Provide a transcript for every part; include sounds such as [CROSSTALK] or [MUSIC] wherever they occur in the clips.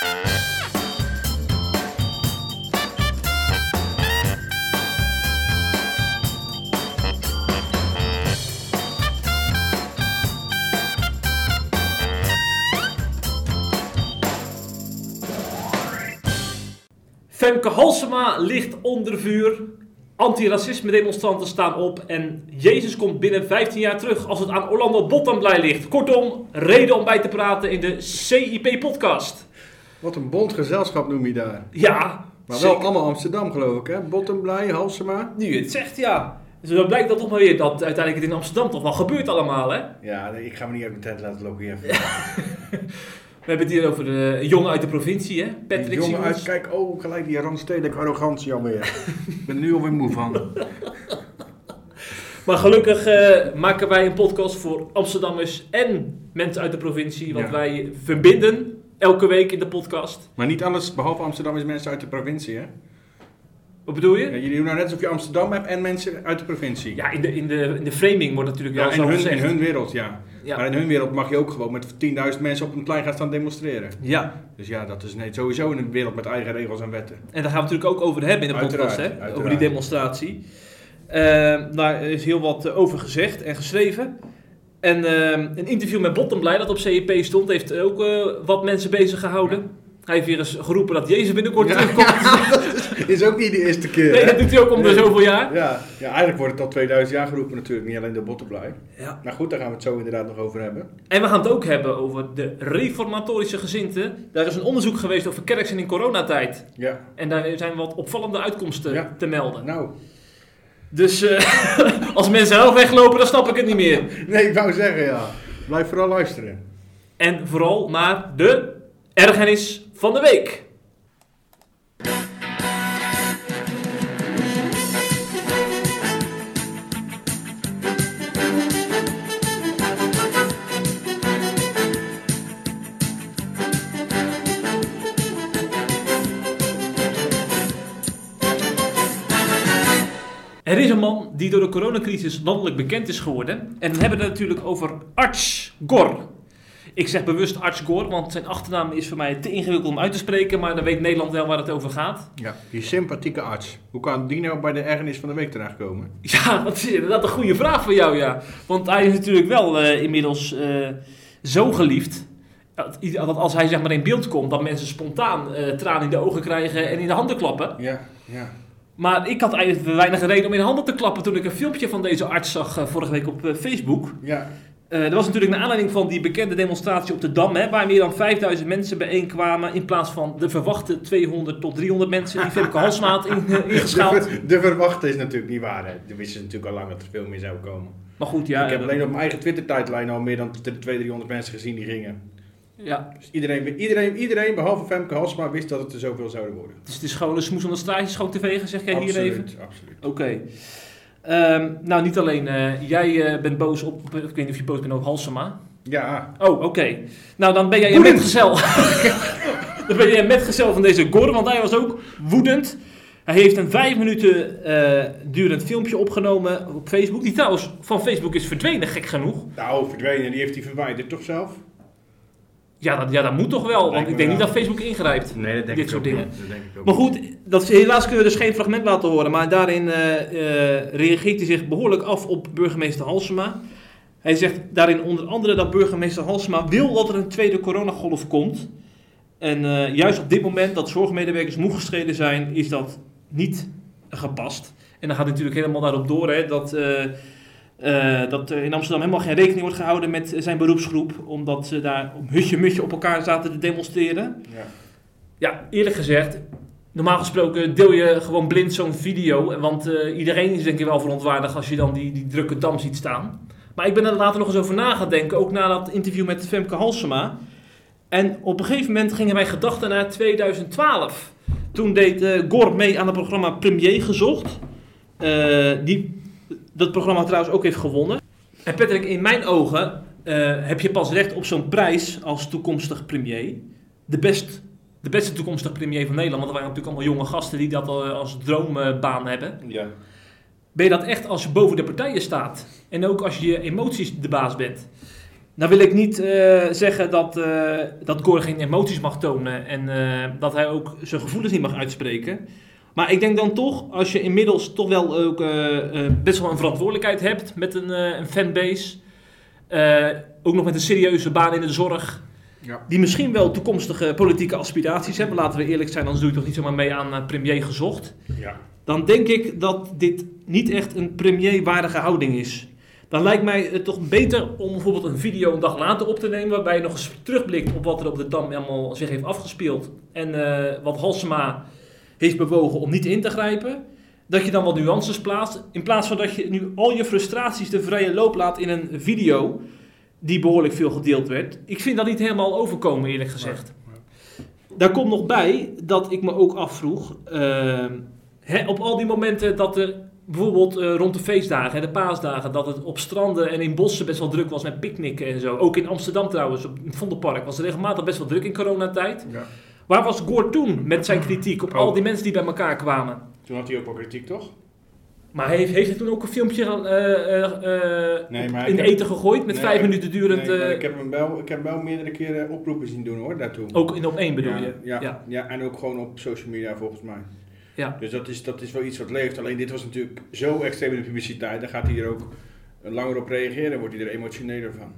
Femke Halsema ligt onder vuur. Antiracisme demonstranten staan op. En Jezus komt binnen 15 jaar terug als het aan Orlando Bottomblij ligt. Kortom, reden om bij te praten in de CIP-podcast. Wat een bond gezelschap noem je daar. Ja, Maar zeker. wel allemaal Amsterdam geloof ik hè. Bottomblij, Halsema. Nu je het zegt, ja. Dus dan blijkt dat toch maar weer dat uiteindelijk het in Amsterdam toch wel gebeurt allemaal, hè? Ja, nee, ik ga me niet uit mijn tent laten lopen hier. [LAUGHS] We hebben het hier over de een jongen uit de provincie, hè? Patrick jongen Simons. uit, kijk, oh, gelijk die randstedelijke arrogantie alweer. ik ben er nu alweer moe van. [LAUGHS] Maar gelukkig eh, maken wij een podcast voor Amsterdammers en mensen uit de provincie. Want Ja. wij verbinden elke week in de podcast. Maar niet alles, behalve Amsterdam, is mensen uit de provincie hè. Wat bedoel Ja, je? jullie doen nou net alsof je Amsterdam hebt en mensen uit de provincie. Ja, in de, in de, in de framing wordt natuurlijk Ja, wel in zo hun, gezegd. in hun wereld, ja. Ja. Maar in hun wereld mag je ook gewoon met 10.000 mensen op een plein gaan staan demonstreren. ja, Dus ja, dat is nee, sowieso een wereld met eigen regels en wetten. en daar gaan we het natuurlijk ook over hebben in de podcast, hè? uiteraard. over die demonstratie. Daar is heel wat eh, over gezegd en geschreven. En eh, een interview met Bottomblij dat op CEP stond, heeft ook eh, wat mensen bezig gehouden. Hij heeft weer eens geroepen dat Jezus binnenkort Ja. terugkomt. [LAUGHS] Is ook niet de eerste keer. Nee, hè? dat doet hij ook om de Nee. zoveel jaar. Ja, ja, eigenlijk wordt het al 2000 jaar geroepen natuurlijk, niet alleen de bottenblij. Ja. Maar goed, daar gaan we het zo inderdaad nog over hebben. En we gaan het ook hebben over de reformatorische gezinten. Daar is een onderzoek geweest over kerksen in coronatijd. Ja, En daar zijn wat opvallende uitkomsten te melden. nou. Dus eh, [LAUGHS] als mensen zelf weglopen, dan snap ik het niet meer. Nee, ik wou zeggen ja. Blijf vooral luisteren. En vooral naar de ergernis van de week. Die door de coronacrisis landelijk bekend is geworden. En dan hebben we het natuurlijk over Arts Gor. Ik zeg bewust Arts Gor, want zijn achternaam is voor mij te ingewikkeld om uit te spreken. Maar dan weet Nederland wel waar het over gaat. Ja, die sympathieke arts. Hoe kan die nou bij de ergernis van de week terechtkomen? [LAUGHS] Ja, dat is inderdaad een goede vraag voor jou, ja. Want hij is natuurlijk wel eh, inmiddels eh, zo geliefd. Dat als hij zeg maar in beeld komt, dat mensen spontaan eh tranen in de ogen krijgen en in de handen klappen. Ja, ja. Maar ik had eigenlijk weinig reden om in de handen te klappen toen ik een filmpje van deze arts zag eh, vorige week op eh, Facebook. Ja, Eh dat was natuurlijk naar aanleiding van die bekende demonstratie op de Dam, hè, waar meer dan 5000 mensen bijeenkwamen. In plaats van de verwachte 200 tot 300 mensen die Femke [LAUGHS] Halsema had in, ingeschaald. de, de verwachte is natuurlijk niet waar. Hè. We wisten natuurlijk al lang dat er veel meer zou komen. Maar goed, ja. ik heb alleen op mijn eigen Twitter-tijdlijn al meer dan 200, 300 mensen gezien die gingen. Ja. Dus iedereen, iedereen, iedereen behalve Femke Halsema wist dat het er zoveel zouden worden. Dus het is gewoon een smoes aan de straatjes schoon te vegen, zeg jij hier even? absoluut. Oké. Ehm, nou, niet alleen eh, jij eh, bent boos op, ik weet niet of je boos bent op Halsema. Ja, Oh, oké. Nou, dan ben jij een metgezel. [LAUGHS] dan ben jij een metgezel van deze Gor, want hij was ook woedend. Hij heeft een vijf minuten eh, durend filmpje opgenomen op Facebook. Die trouwens van Facebook is verdwenen, gek genoeg. nou verdwenen, die heeft hij verwijderd toch zelf? Ja, dat, ja, dat moet toch wel, want ik denk niet dat Facebook ingrijpt. Nee, dat denk Dit ik soort ook dingen. niet. Dat denk ik ook Maar goed, dat is, helaas kunnen we dus geen fragment laten horen. Maar daarin eh, eh, reageert hij zich behoorlijk af op burgemeester Halsema. Hij zegt daarin onder andere dat burgemeester Halsema wil dat er een tweede coronagolf komt. En eh, juist op dit moment dat zorgmedewerkers moe gestreden zijn, is dat niet gepast. En dan gaat hij natuurlijk helemaal daarop door hè, dat, eh, dat er in Amsterdam helemaal geen rekening wordt gehouden met zijn beroepsgroep. Omdat ze daar op hutje-mutje op elkaar zaten te demonstreren. Ja. Ja, eerlijk gezegd, normaal gesproken deel je gewoon blind zo'n video. Want eh, iedereen is denk ik wel verontwaardigd als je dan die, die drukke dam ziet staan. Maar ik ben er later nog eens over na gaan denken, ook na dat interview met Femke Halsema. En op een gegeven moment gingen wij gedachten naar 2012. Toen deed eh Gor mee aan het programma Premier Gezocht. Die dat programma trouwens ook heeft gewonnen. En Patrick, in mijn ogen eh, heb je pas recht op zo'n prijs als toekomstig premier. De, best, de beste toekomstig premier van Nederland. Want er waren natuurlijk allemaal jonge gasten die dat eh, als droombaan hebben. Ja. Ben je dat echt als je boven de partijen staat? En ook als je je emoties de baas bent? Nou wil ik niet eh, zeggen dat, eh dat Gore geen emoties mag tonen en eh, dat hij ook zijn gevoelens niet mag uitspreken. Maar ik denk dan toch, als je inmiddels toch wel ook eh, eh, best wel een verantwoordelijkheid hebt met een, eh, een fanbase, eh, ook nog met een serieuze baan in de zorg, Ja. die misschien wel toekomstige politieke aspiraties hebben, laten we eerlijk zijn, anders doe je toch niet zomaar mee aan premier gezocht Ja. dan denk ik dat dit niet echt een premierwaardige houding is. Dan lijkt mij het toch beter om bijvoorbeeld een video een dag later op te nemen, waarbij je nog eens terugblikt op wat er op de Dam allemaal zich heeft afgespeeld en eh, wat Halsema heeft bewogen om niet in te grijpen. Dat je dan wat nuances plaatst, in plaats van dat je nu al je frustraties de vrije loop laat in een video die behoorlijk veel gedeeld werd. Ik vind dat niet helemaal overkomen, eerlijk gezegd. Daar komt nog bij dat ik me ook afvroeg, eh, hè, op al die momenten dat er bijvoorbeeld eh, rond de feestdagen, hè, de paasdagen, dat het op stranden en in bossen best wel druk was met picknicken en zo. Ook in Amsterdam trouwens, op het Vondelpark was het regelmatig best wel druk in coronatijd. ja. Waar was Gore toen met zijn kritiek op al Oh. die mensen die bij elkaar kwamen? Toen had hij ook wel kritiek, toch? Maar heeft, heeft hij toen ook een filmpje eh, eh, eh, Nee, maar in de heb- eten gegooid met Nee, vijf minuten durend, Nee, ik, heb hem wel, ik heb hem wel meerdere keren oproepen zien doen hoor, daartoe. ook in op één bedoel ja, je? Ja, ja. ja. en ook gewoon op social media volgens mij. Ja. Dus dat is, dat is wel iets wat leeft. Alleen dit was natuurlijk zo extreem in de publiciteit. Dan gaat hij er ook langer op reageren. Wordt hij er emotioneler van.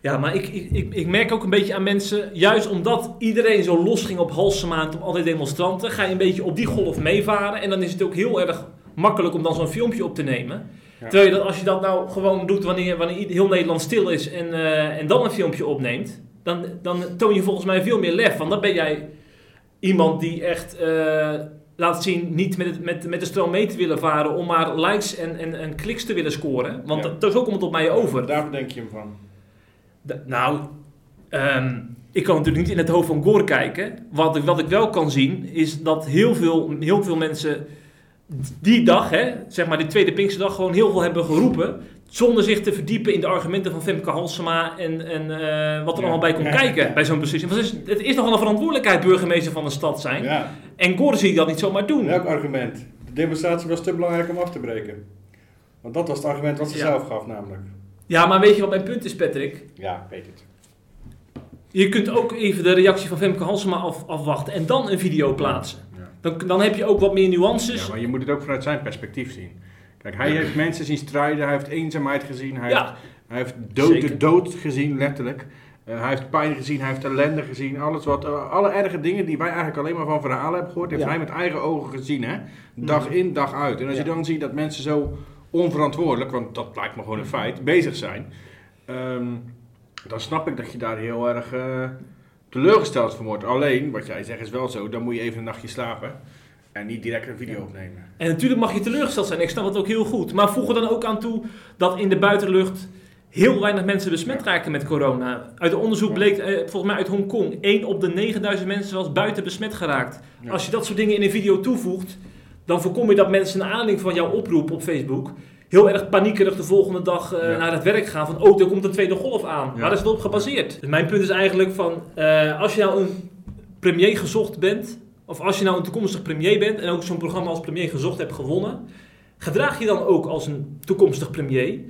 Ja, maar ik, ik, ik, ik merk ook een beetje aan mensen, juist omdat iedereen zo los ging op Halsema en op al die demonstranten, ga je een beetje op die golf meevaren. En dan is het ook heel erg makkelijk om dan zo'n filmpje op te nemen. Ja. Terwijl je dat, als je dat nou gewoon doet wanneer, wanneer heel Nederland stil is en, eh, en dan een filmpje opneemt, dan, dan toon je volgens mij veel meer lef. Want dan ben jij iemand die echt eh, laat zien niet met, het, met, met de stroom mee te willen varen om maar likes en, en, en kliks te willen scoren. Want Ja. dat, zo komt het op mij over. Daar denk je hem van. Nou, ehm, ik kan natuurlijk niet in het hoofd van Gore kijken. Wat ik, wat ik wel kan zien, is dat heel veel, heel veel mensen die dag, hè, zeg maar die tweede Pinksterdag, gewoon heel veel hebben geroepen. Zonder zich te verdiepen in de argumenten van Femke Halsema en, en eh, wat er Ja. allemaal bij komt Ja. kijken bij zo'n beslissing. Want het, is, het is nogal een verantwoordelijkheid burgemeester van een stad zijn. Ja. En Gore zie je dat niet zomaar doen. Welk argument? De demonstratie was te belangrijk om af te breken. Want dat was het argument wat ze Ja. zelf gaf namelijk. Ja, maar weet je wat mijn punt is, Patrick? Ja, weet het. Je kunt ook even de reactie van Femke Halsema af, afwachten en dan een video plaatsen. Ja. Dan, dan heb je ook wat meer nuances. Ja, maar je moet het ook vanuit zijn perspectief zien. Kijk, hij heeft mensen zien strijden, hij heeft eenzaamheid gezien, hij, Ja. heeft, hij heeft dood, de dood gezien, letterlijk. Eh, hij heeft pijn gezien, hij heeft ellende gezien, alles wat, eh, alle erge dingen die wij eigenlijk alleen maar van verhalen hebben gehoord, heeft Ja. hij met eigen ogen gezien, hè? Dag Mhm. in, dag uit. En als Ja. je dan ziet dat mensen zo onverantwoordelijk, want dat lijkt me gewoon een feit, bezig zijn, ehm, dan snap ik dat je daar heel erg eh, teleurgesteld van wordt. Alleen, wat jij zegt is wel zo, dan moet je even een nachtje slapen en niet direct een video opnemen. En natuurlijk mag je teleurgesteld zijn, ik snap het ook heel goed. Maar voeg er dan ook aan toe dat in de buitenlucht heel weinig mensen besmet raken met corona. Uit onderzoek bleek, eh, volgens mij uit Hongkong, 1 op de 9000 mensen was buiten besmet geraakt. Ja. Als je dat soort dingen in een video toevoegt, dan voorkom je dat mensen naar aanleiding van jouw oproep op Facebook heel erg paniekerig de volgende dag eh, Ja. naar het werk gaan van oh, er komt een tweede golf aan. Ja. Waar is het op gebaseerd? Dus mijn punt is eigenlijk van, eh, als je nou een premier gezocht bent, of als je nou een toekomstig premier bent en ook zo'n programma als premier gezocht hebt gewonnen, gedraag je dan ook als een toekomstig premier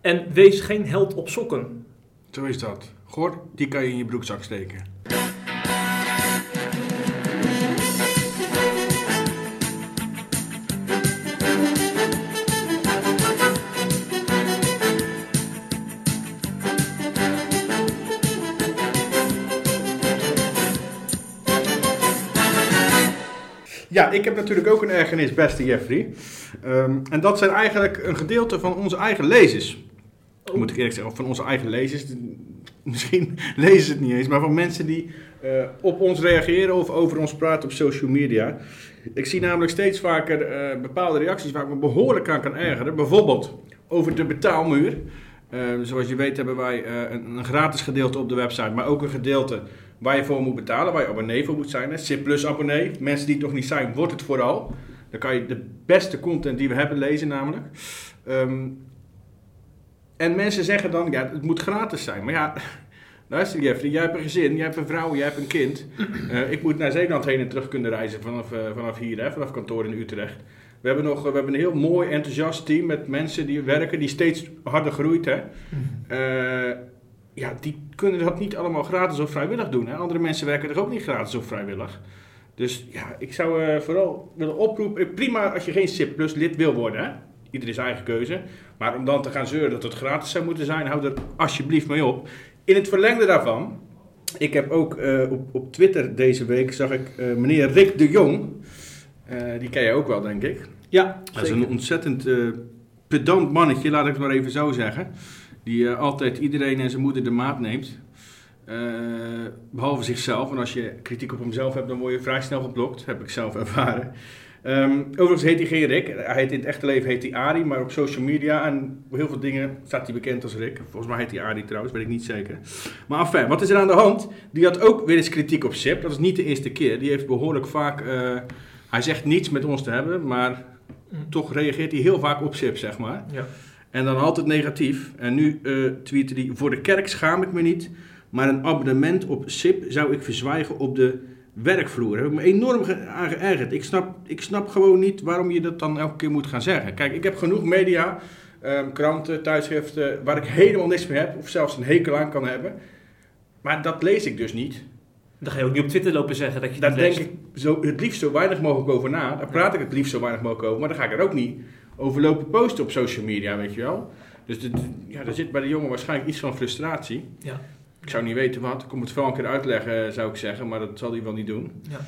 en wees geen held op sokken. Zo is dat. Gord, die kan je in je broekzak steken. Ja, ik heb natuurlijk ook een ergernis, beste Jeffrey. Ehm, en dat zijn eigenlijk een gedeelte van onze eigen lezers. Moet ik eerlijk zeggen, of van onze eigen lezers. [LAUGHS] Misschien lezen ze het niet eens, maar van mensen die eh, op ons reageren of over ons praten op social media. Ik zie namelijk steeds vaker eh, bepaalde reacties waar ik me behoorlijk aan kan ergeren. Bijvoorbeeld over de betaalmuur. Eh, zoals je weet hebben wij eh, een, een gratis gedeelte op de website, maar ook een gedeelte waar je voor moet betalen, waar je abonnee voor moet zijn. Hè. SIP Plus abonnee. Mensen die het nog niet zijn, wordt het vooral. Dan kan je de beste content die we hebben lezen namelijk. Ehm, en mensen zeggen dan, ja, het moet gratis zijn. Maar ja, [LAUGHS] luister Jeffrey, jij hebt een gezin, jij hebt een vrouw, jij hebt een kind. Eh, ik moet naar Zeeland heen en terug kunnen reizen vanaf, eh, vanaf hier, hè, vanaf kantoor in Utrecht. We hebben, nog, we hebben een heel mooi, enthousiast team met mensen die werken, die steeds harder groeit. Hè. Eh, ja, die kunnen dat niet allemaal gratis of vrijwillig doen. Hè? Andere mensen werken er ook niet gratis of vrijwillig. Dus ja, ik zou eh, vooral willen oproepen. eh, Prima als je geen SIP Plus lid wil worden. Hè? Ieder zijn eigen keuze. Maar om dan te gaan zeuren dat het gratis zou moeten zijn, hou er alsjeblieft mee op. In het verlengde daarvan. Ik heb ook eh, op, op Twitter deze week zag ik meneer Rick de Jong. Die ken je ook wel, denk ik. Ja, Dat is een ontzettend pedant mannetje, laat ik het maar even zo zeggen. Die eh, altijd iedereen en zijn moeder de maat neemt. Eh, behalve zichzelf. En als je kritiek op hemzelf hebt, dan word je vrij snel geblokt. Heb ik zelf ervaren. Ehm, overigens heet hij geen Rick. Hij heet in het echte leven heet hij Ari. Maar op social media en heel veel dingen staat hij bekend als Rick. Volgens mij heet hij Ari trouwens, weet ik niet zeker. Maar enfin, wat is er aan de hand? Die had ook weer eens kritiek op SIP. Dat is niet de eerste keer. Die heeft behoorlijk vaak... eh, hij zegt niets met ons te hebben, maar toch reageert hij heel vaak op SIP, zeg maar. Ja. En dan altijd negatief. En nu eh tweette hij, voor de kerk schaam ik me niet, maar een abonnement op SIP zou ik verzwijgen op de werkvloer. Daar heb ik me enorm aan geërgerd. Ik snap, ik snap gewoon niet waarom je dat dan elke keer moet gaan zeggen. Kijk, ik heb genoeg media, ehm, kranten, tijdschriften, waar ik helemaal niks mee heb, of zelfs een hekel aan kan hebben. Maar dat lees ik dus niet. Dan ga je ook niet op Twitter lopen zeggen dat je Daar dat denk leest. ik zo, het liefst zo weinig mogelijk over na. Daar praat ik het liefst zo weinig mogelijk over. Maar dan ga ik er ook niet over lopen posten op social media, weet je wel. Dus de, ja, er zit bij de jongen waarschijnlijk iets van frustratie. Ja. Ik zou niet weten wat. Ik kom het wel een keer uitleggen, zou ik zeggen. Maar dat zal hij wel niet doen. Ja.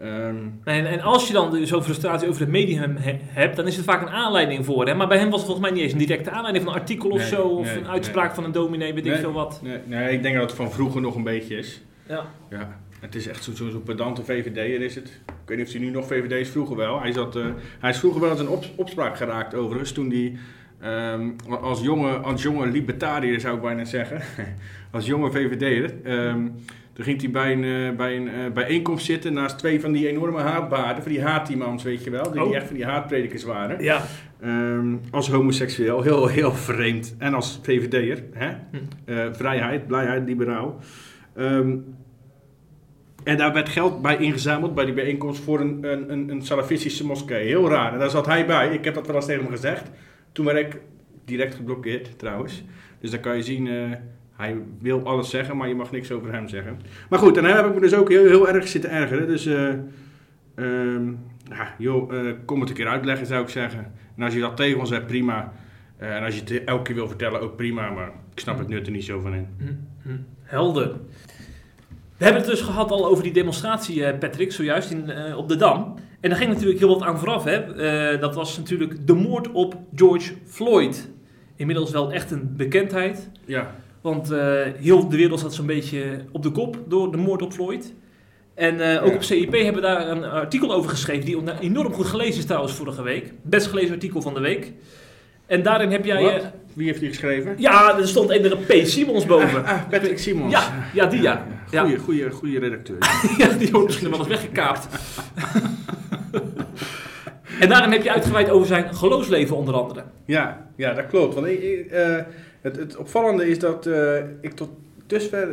Ehm, En, en als je dan zo'n frustratie over het medium he- hebt, dan is het vaak een aanleiding voor. Hè? Maar bij hem was het volgens mij niet eens een directe aanleiding van een artikel of Nee, zo. Of nee, een uitspraak nee. van een dominee, weet ik veel wat. nee, nee, ik denk dat het van vroeger nog een beetje is. Ja. Ja, het is echt zo'n zo, zo pedante VVD'er is het. Ik weet niet of hij nu nog VVD is, vroeger wel. Hij, zat, eh, hij is vroeger wel eens een op, opspraak geraakt overigens, toen hij ehm, als, jonge, als jonge libertariër zou ik bijna zeggen, [LAUGHS] als jonge VVD'er, ehm toen ging hij bij een, eh, bij een eh, bijeenkomst zitten naast twee van die enorme haatbaarden, van die haatimams, weet je wel, die, die Oh. echt van die haatpredikers waren. Ja. Ehm, als homoseksueel, heel, heel vreemd. En als VVD'er, hè? Hm. Vrijheid, blijheid, liberaal. En daar werd geld bij ingezameld bij die bijeenkomst voor een, een, een, een salafistische moskee. Heel raar. En daar zat hij bij. Ik heb dat wel eens tegen hem gezegd. Toen werd ik direct geblokkeerd, trouwens. Dus dan kan je zien, eh, hij wil alles zeggen, maar je mag niks over hem zeggen. Maar goed, en hem heb ik me dus ook heel, heel erg zitten ergeren. Dus, eh, ehm, ja, joh, eh, kom het een keer uitleggen, zou ik zeggen. En als je dat tegen ons hebt, prima. En als je het elke keer wil vertellen, ook prima. Maar ik snap het nut er niet zo van in. Hm, hm. Helder. We hebben het dus gehad al over die demonstratie, eh, Patrick, zojuist in, eh, op de Dam. En daar ging natuurlijk heel wat aan vooraf. Hè? Eh, dat was natuurlijk de moord op George Floyd. Inmiddels wel echt een bekendheid. Ja, Want heel de wereld zat zo'n beetje op de kop door de moord op Floyd. En ook Ja. op CIP hebben we daar een artikel over geschreven, die enorm goed gelezen is trouwens vorige week. Best gelezen artikel van de week. En daarin heb jij... Wat? eh, wie heeft die geschreven? ja, er stond een P. Simons boven. Ah, ah, Patrick Simons. Ja, ja, die ja. Ja. Goeie, goeie, goeie redacteur. [LAUGHS] Ja, die wordt misschien wel eens weggekaapt. [LAUGHS] en daarin heb je uitgeweid over zijn geloofsleven onder andere. Ja, ja, dat klopt. Want ik, ik, eh, het, het opvallende is dat eh, ik tot dusver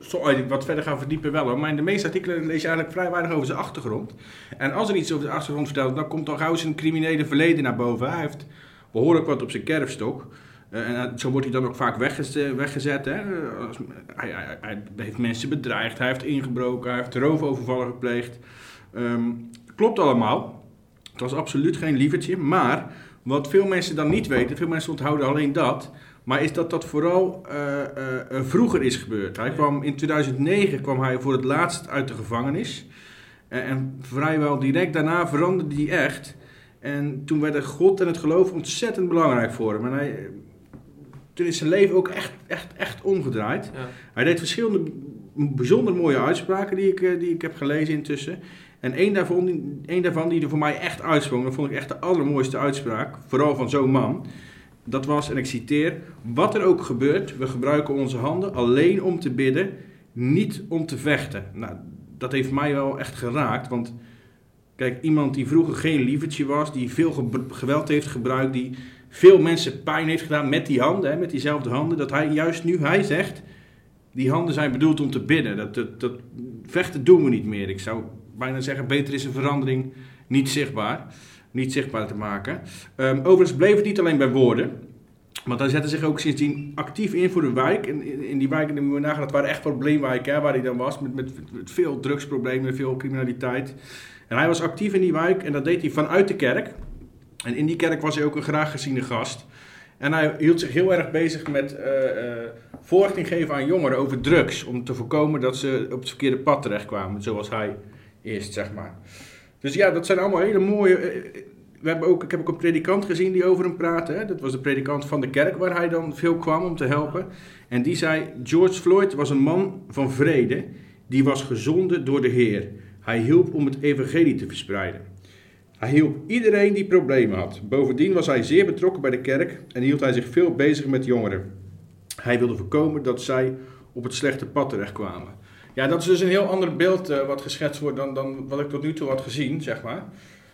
zo, wat verder gaan verdiepen wel hoor. Maar in de meeste artikelen lees je eigenlijk vrij weinig over zijn achtergrond. En als er iets over de achtergrond vertelt, dan komt al gauw zijn criminele verleden naar boven. Hij heeft behoorlijk wat op zijn kerfstok. Eh, en eh, zo wordt hij dan ook vaak weggezet. weggezet hè? Als- hij, hij, hij heeft mensen bedreigd, hij heeft ingebroken, hij heeft roofovervallen gepleegd. Ehm, klopt allemaal. Het was absoluut geen lievertje. Maar wat veel mensen dan niet weten, veel mensen onthouden alleen dat. Maar is dat dat vooral eh, vroeger is gebeurd. Hij kwam, in 2009 kwam hij voor het laatst uit de gevangenis. En, en vrijwel direct daarna veranderde hij echt. En toen werden God en het geloof ontzettend belangrijk voor hem. En hij, toen is zijn leven ook echt, echt, echt omgedraaid. Ja. Hij deed verschillende bijzonder mooie uitspraken die ik, eh, die ik heb gelezen intussen. En één daarvan, één daarvan die er voor mij echt uitsprong, dat vond ik echt de allermooiste uitspraak, vooral van zo'n man. Dat was, en ik citeer, wat er ook gebeurt, we gebruiken onze handen alleen om te bidden, niet om te vechten. Nou, dat heeft mij wel echt geraakt, want kijk, iemand die vroeger geen lievertje was, die veel ge- geweld heeft gebruikt, die veel mensen pijn heeft gedaan met die handen, hè, met diezelfde handen, dat hij juist nu, hij zegt, die handen zijn bedoeld om te bidden. Dat, dat, vechten doen we niet meer. Ik zou bijna zeggen, beter is een verandering niet zichtbaar. Niet zichtbaar te maken. Ehm, overigens bleef het niet alleen bij woorden. Want hij zette zich ook sindsdien actief in voor de wijk. En in, die wijken, moet je nagaan, dat waren echt probleemwijken hè, waar hij dan was. Met, met, met veel drugsproblemen, veel criminaliteit. En hij was actief in die wijk en dat deed hij vanuit de kerk. En in die kerk was hij ook een graag geziene gast. En hij hield zich heel erg bezig met eh, voorlichting geven aan jongeren over drugs. Om te voorkomen dat ze op het verkeerde pad terechtkwamen, zoals hij eerst, zeg maar. Dus ja, dat zijn allemaal hele mooie... eh, we hebben ook, ik heb ook een predikant gezien die over hem praatte. Dat was de predikant van de kerk waar hij dan veel kwam om te helpen. En die zei, George Floyd was een man van vrede. Die was gezonden door de Heer. Hij hielp om het evangelie te verspreiden. Hij hielp iedereen die problemen had. Bovendien was hij zeer betrokken bij de kerk en hield hij zich veel bezig met jongeren. Hij wilde voorkomen dat zij op het slechte pad terechtkwamen. Ja, dat is dus een heel ander beeld eh, wat geschetst wordt dan, dan wat ik tot nu toe had gezien, zeg maar.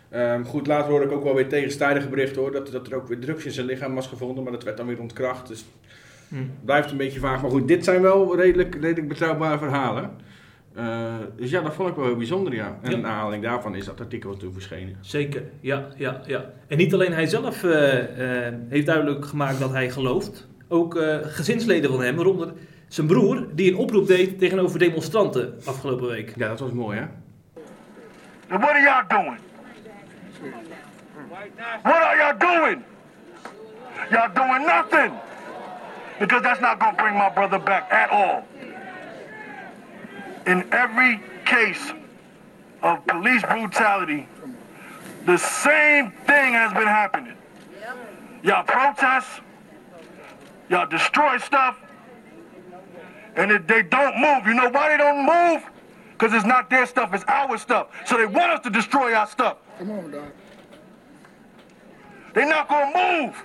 Ehm, goed, later hoorde ik ook wel weer tegenstrijdige berichten hoor, dat, dat er ook weer drugs in zijn lichaam was gevonden, maar dat werd dan weer ontkracht. Dus Hm. het blijft een beetje vaag. Maar goed, dit zijn wel redelijk, redelijk betrouwbare verhalen. Eh, dus ja, dat vond ik wel heel bijzonder, ja. En Ja. een aanhaling daarvan is dat artikel toen verschenen. Zeker, ja, ja, ja. En niet alleen hij zelf eh, eh, heeft duidelijk gemaakt dat hij gelooft. Ook eh, gezinsleden van hem, waaronder zijn broer, die een oproep deed tegenover demonstranten afgelopen week. Ja, dat was mooi, hè? And what are y'all doing? What are y'all doing? Y'all doing nothing. Because that's not going to bring my brother back at all. In every case of police brutality, the same thing has been happening. Y'all protest, y'all destroy stuff, and if they don't move, you know why they don't move? Because it's not their stuff, it's our stuff. So they want us to destroy our stuff. Come on, dog. They're not gonna move.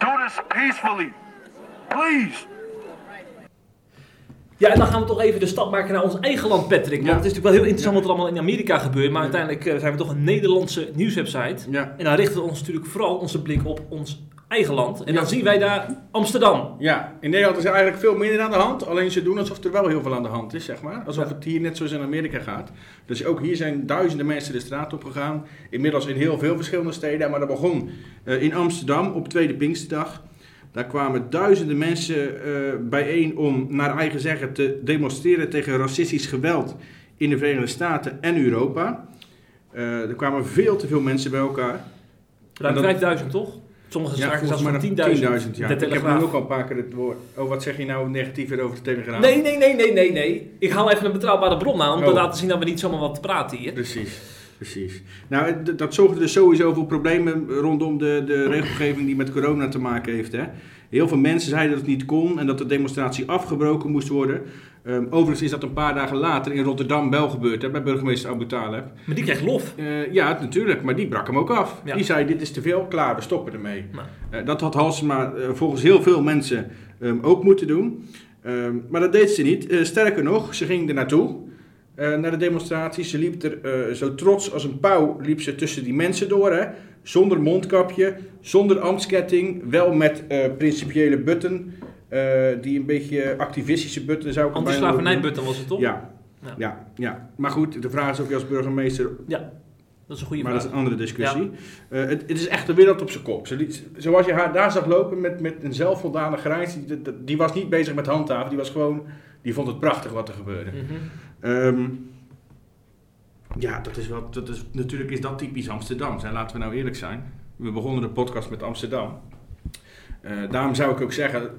Do this peacefully. Please. Ja, en dan gaan we toch even de stap maken naar ons eigen land, Patrick. Want Ja. het is natuurlijk wel heel interessant wat er allemaal in Amerika gebeurt. Maar uiteindelijk eh, zijn we toch een Nederlandse nieuwswebsite. Ja. En dan richten we ons natuurlijk vooral onze blik op ons eigen land. En dan zien wij daar Amsterdam. Ja, in Nederland is er eigenlijk veel minder aan de hand. Alleen ze doen alsof er wel heel veel aan de hand is, zeg maar. Alsof het hier net zoals in Amerika gaat. Dus ook hier zijn duizenden mensen de straat op gegaan. Inmiddels in heel veel verschillende steden. Maar dat begon eh, in Amsterdam op Tweede Pinksterdag. Daar kwamen duizenden mensen eh, bijeen om naar eigen zeggen te demonstreren tegen racistisch geweld in de Verenigde Staten en Europa. Eh, er kwamen veel te veel mensen bij elkaar. Ruim En dat- 5000, toch? Sommige zaken zelfs van nog 10.000. ja. Ik heb nu ook al een paar keer het woord. Oh, wat zeg je nou negatiever over de Telegraaf? Nee, nee, nee, nee, nee, nee. Ik haal even een betrouwbare bron aan om te Oh. laten zien dat we niet zomaar wat praten hier. Precies, precies. Nou, dat zorgde dus sowieso voor problemen rondom de, de regelgeving die met corona te maken heeft. Hè. Heel veel mensen zeiden dat het niet kon en dat de demonstratie afgebroken moest worden. Ehm, overigens is dat een paar dagen later in Rotterdam wel gebeurd, hè, bij burgemeester Abu Taleb. Maar die krijgt lof. Eh, ja, natuurlijk, maar die brak hem ook af. Ja. Die zei, dit is te veel, klaar, we stoppen ermee. Nou. Eh, dat had Halsema eh, volgens heel veel mensen ehm, ook moeten doen. Ehm, maar dat deed ze niet. Sterker nog, ze ging er naartoe. Eh, naar de demonstratie. Ze liep er eh, zo trots als een pauw liep ze tussen die mensen door. Hè? Zonder mondkapje, zonder ambtsketting. Wel met eh, principiële button. die een beetje activistische button zou ik noemen. Anti-slavernijbutton was het toch? Ja. Ja. Ja. Ja, Maar goed, de vraag is of je als burgemeester Ja, dat is een goede maar vraag. dat is een andere discussie. Het, het is echt de wereld op zijn kop. Ze liet- zoals je haar daar zag lopen met, met een zelfvoldane grijns, die, die, die was niet bezig met handhaven. Die was gewoon, die vond het prachtig wat er gebeurde. Mhm. Ehm, ja, dat is wel, dat is, natuurlijk is dat typisch Amsterdam. Zijn, laten we nou eerlijk zijn. We begonnen de podcast met Amsterdam. Eh, daarom zou ik ook zeggen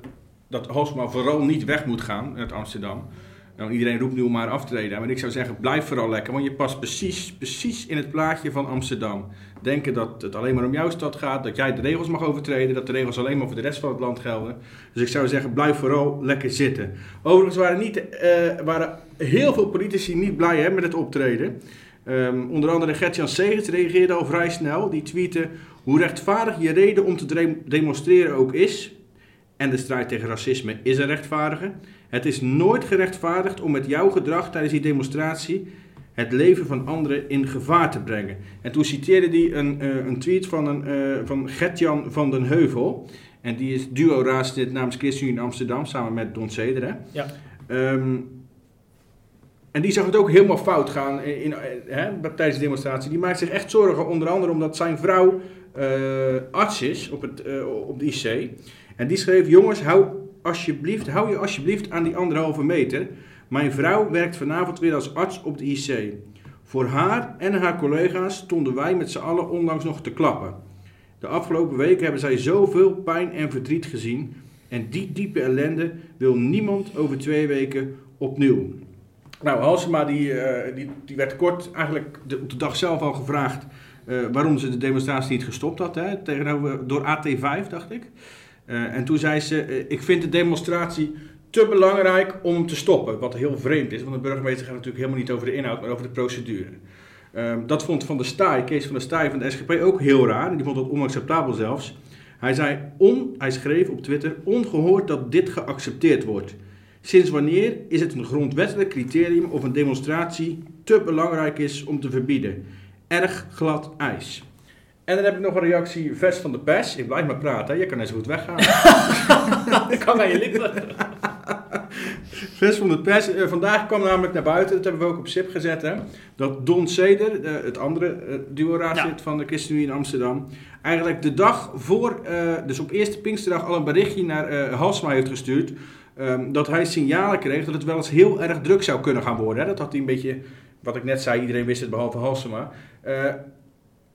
dat Halsma vooral niet weg moet gaan uit Amsterdam. Nou, iedereen roept nu om haar af te treden. Maar ik zou zeggen, blijf vooral lekker. Want je past precies, precies in het plaatje van Amsterdam. Denken dat het alleen maar om jouw stad gaat. Dat jij de regels mag overtreden. Dat de regels alleen maar voor de rest van het land gelden. Dus ik zou zeggen, blijf vooral lekker zitten. Overigens waren, niet, eh, waren heel veel politici niet blij hè, met het optreden. Ehm, onder andere Gert-Jan Segers reageerde al vrij snel. Die tweette hoe rechtvaardig je reden om te de- demonstreren ook is. En de strijd tegen racisme is een rechtvaardige. Het is nooit gerechtvaardigd om met jouw gedrag tijdens die demonstratie het leven van anderen in gevaar te brengen. En toen citeerde hij een, eh, een tweet van, een, eh, van Gertjan van den Heuvel. En die is duo-raadslid namens ChristenUnie in Amsterdam, samen met Don Ceder. hè. Ja. Ehm, en die zag het ook helemaal fout gaan in, in, hè, tijdens de demonstratie. Die maakt zich echt zorgen, onder andere omdat zijn vrouw eh, arts is op, het, op de IC. En die schreef, jongens, hou, alsjeblieft, hou je alsjeblieft aan die anderhalve meter. Mijn vrouw werkt vanavond weer als arts op de IC. Voor haar en haar collega's stonden wij met z'n allen onlangs nog te klappen. De afgelopen weken hebben zij zoveel pijn en verdriet gezien. En die diepe ellende wil niemand over twee weken opnieuw. Nou, Halsema die, eh, die, die werd kort eigenlijk de, op de dag zelf al gevraagd eh, waarom ze de demonstratie niet gestopt had. Hè, tegenover, door AT5, dacht ik. Eh, en toen zei ze, eh, ik vind de demonstratie te belangrijk om te stoppen. Wat heel vreemd is, want de burgemeester gaat natuurlijk helemaal niet over de inhoud, maar over de procedure. Ehm, dat vond Van der Staaij, Kees van der Staaij van de SGP ook heel raar. Die vond het onacceptabel zelfs. Hij zei, on, hij schreef op Twitter, ongehoord dat dit geaccepteerd wordt. Sinds wanneer is het een grondwettelijk criterium of een demonstratie te belangrijk is om te verbieden? Erg glad ijs. En dan heb ik nog een reactie vers van de pers. Ik blijf maar praten, hè. je kan net zo goed weggaan. Dat [LAUGHS] kan aan je lippen. Vers van de pers. Eh, vandaag kwam namelijk naar buiten, dat hebben we ook op SIP gezet, hè, dat Don Seder, eh, het andere uh, duo-raadslid Ja. van de ChristenUnie in Amsterdam, eigenlijk de dag voor, eh, dus op eerste Pinksterdag, al een berichtje naar eh Halsma heeft gestuurd. ehm, dat hij signalen kreeg dat het wel eens heel erg druk zou kunnen gaan worden. Hè. Dat had hij een beetje, wat ik net zei, iedereen wist het behalve Halsema.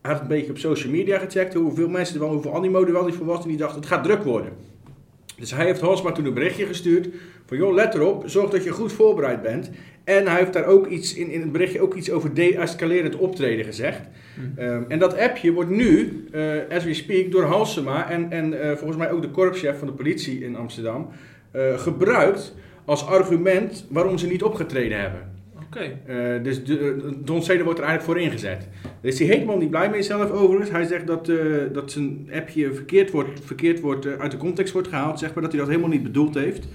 Hij had een beetje op social media gecheckt hoeveel mensen er wel, hoeveel animo er wel niet voor was. En die dacht, het gaat druk worden. Dus hij heeft Halsma toen een berichtje gestuurd van joh, let erop, zorg dat je goed voorbereid bent. En hij heeft daar ook iets in, in het berichtje ook iets over de-escalerend optreden gezegd. Ehm, en dat appje wordt nu, eh, as we speak, door Halsema en, en eh, volgens mij ook de korpschef van de politie in Amsterdam eh, gebruikt als argument waarom ze niet opgetreden hebben. Oké. Eh, dus de, eh, Don Ceder wordt er eigenlijk voor ingezet. Daar is hij helemaal niet blij mee zelf overigens. Hij zegt dat, eh, dat zijn appje verkeerd wordt, verkeerd wordt uit de context wordt gehaald, zeg maar, dat hij dat helemaal niet bedoeld heeft.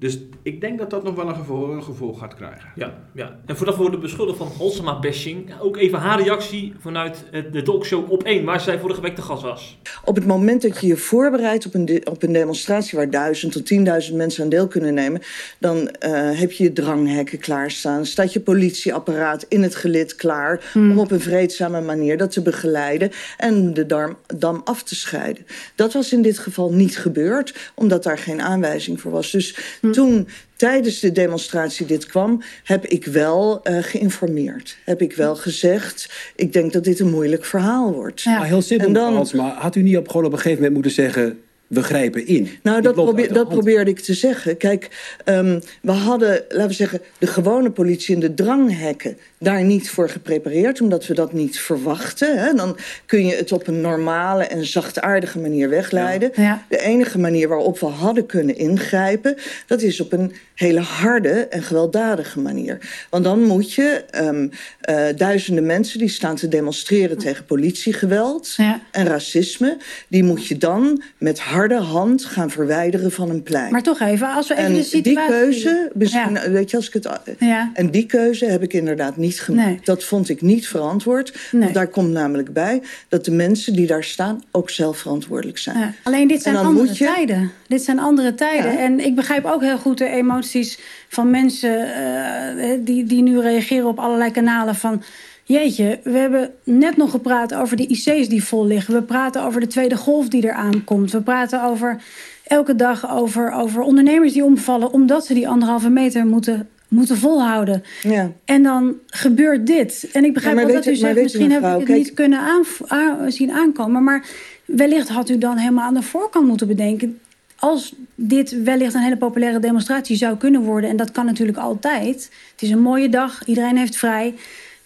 Eh, dus ik denk dat dat nog wel een gevolg, een gevolg gaat krijgen. Ja, ja. En voordat we worden beschuldigd van Halsema-bashing, ook even haar reactie vanuit het- de talkshow op 1, waar zij vorige week de gast was. Op het moment dat je je voorbereidt op een, de- op een demonstratie waar duizend tot tienduizend mensen aan deel kunnen nemen, dan eh, heb je je dranghekken klaarstaan. Staat je politieapparaat in het gelid klaar om op een vreedzame manier dat te begeleiden en de darm, dam af te scheiden. Dat was in dit geval niet gebeurd, omdat daar geen aanwijzing voor was. Dus toen tijdens de demonstratie dit kwam, heb ik wel eh, geïnformeerd. Heb ik wel gezegd, ik denk dat dit een moeilijk verhaal wordt. Maar heel simpel, dan- maar had u niet op, gewoon op een gegeven moment moeten zeggen... we grijpen in? Nou, dat, probeer, dat probeerde ik te zeggen. Kijk, ehm, we hadden, laten we zeggen, de gewone politie en de dranghekken daar niet voor geprepareerd, omdat we dat niet verwachten. Hè. Dan kun je het op een normale en zachtaardige manier wegleiden. Ja. De enige manier waarop we hadden kunnen ingrijpen, dat is op een hele harde en gewelddadige manier. Want dan moet je ehm, eh, duizenden mensen die staan te demonstreren tegen politiegeweld Ja. en racisme, die moet je dan met harde hand gaan verwijderen van een plein. Maar toch even, als we even en de situatie... die keuze, misschien, Ja. weet je, als ik het. Ja. En die keuze heb ik inderdaad niet gemaakt. Nee. Dat vond ik niet verantwoord. Nee. Want daar komt namelijk bij dat de mensen die daar staan ook zelf verantwoordelijk zijn. Ja, alleen dit zijn andere je- tijden. Dit zijn andere tijden. En ik begrijp ook heel goed de emoties van mensen eh, die, die nu reageren op allerlei kanalen van. Jeetje, we hebben net nog gepraat over de IC's die vol liggen. We praten over de tweede golf die eraan komt. We praten over elke dag over, over ondernemers die omvallen omdat ze die anderhalve meter moeten, moeten volhouden. Ja. En dan gebeurt dit. En ik begrijp Ja, wel dat u zegt, misschien heb ik het kijk- niet kunnen aan- zien aankomen. Maar wellicht had u dan helemaal aan de voorkant moeten bedenken... als dit wellicht een hele populaire demonstratie zou kunnen worden... en dat kan natuurlijk altijd. Het is een mooie dag, iedereen heeft vrij...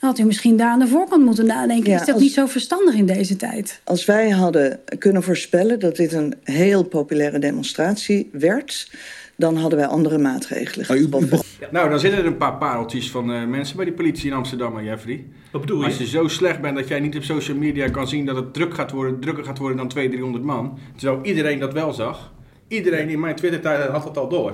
dan had u misschien daar aan de voorkant moeten nadenken. Ja, is dat als- niet zo verstandig in deze tijd? Als wij hadden kunnen voorspellen dat dit een heel populaire demonstratie werd, dan hadden wij andere maatregelen Nou, getroffen. Nou, dan zitten er een paar pareltjes van eh, mensen bij die politie in Amsterdam, hè, Jeffrey. Wat bedoel Als je je? zo slecht bent dat jij niet op social media kan zien dat het druk gaat worden, drukker gaat worden dan 200, 300 man. Terwijl iedereen dat wel zag. Iedereen in mijn Twitter-tijd had het al door.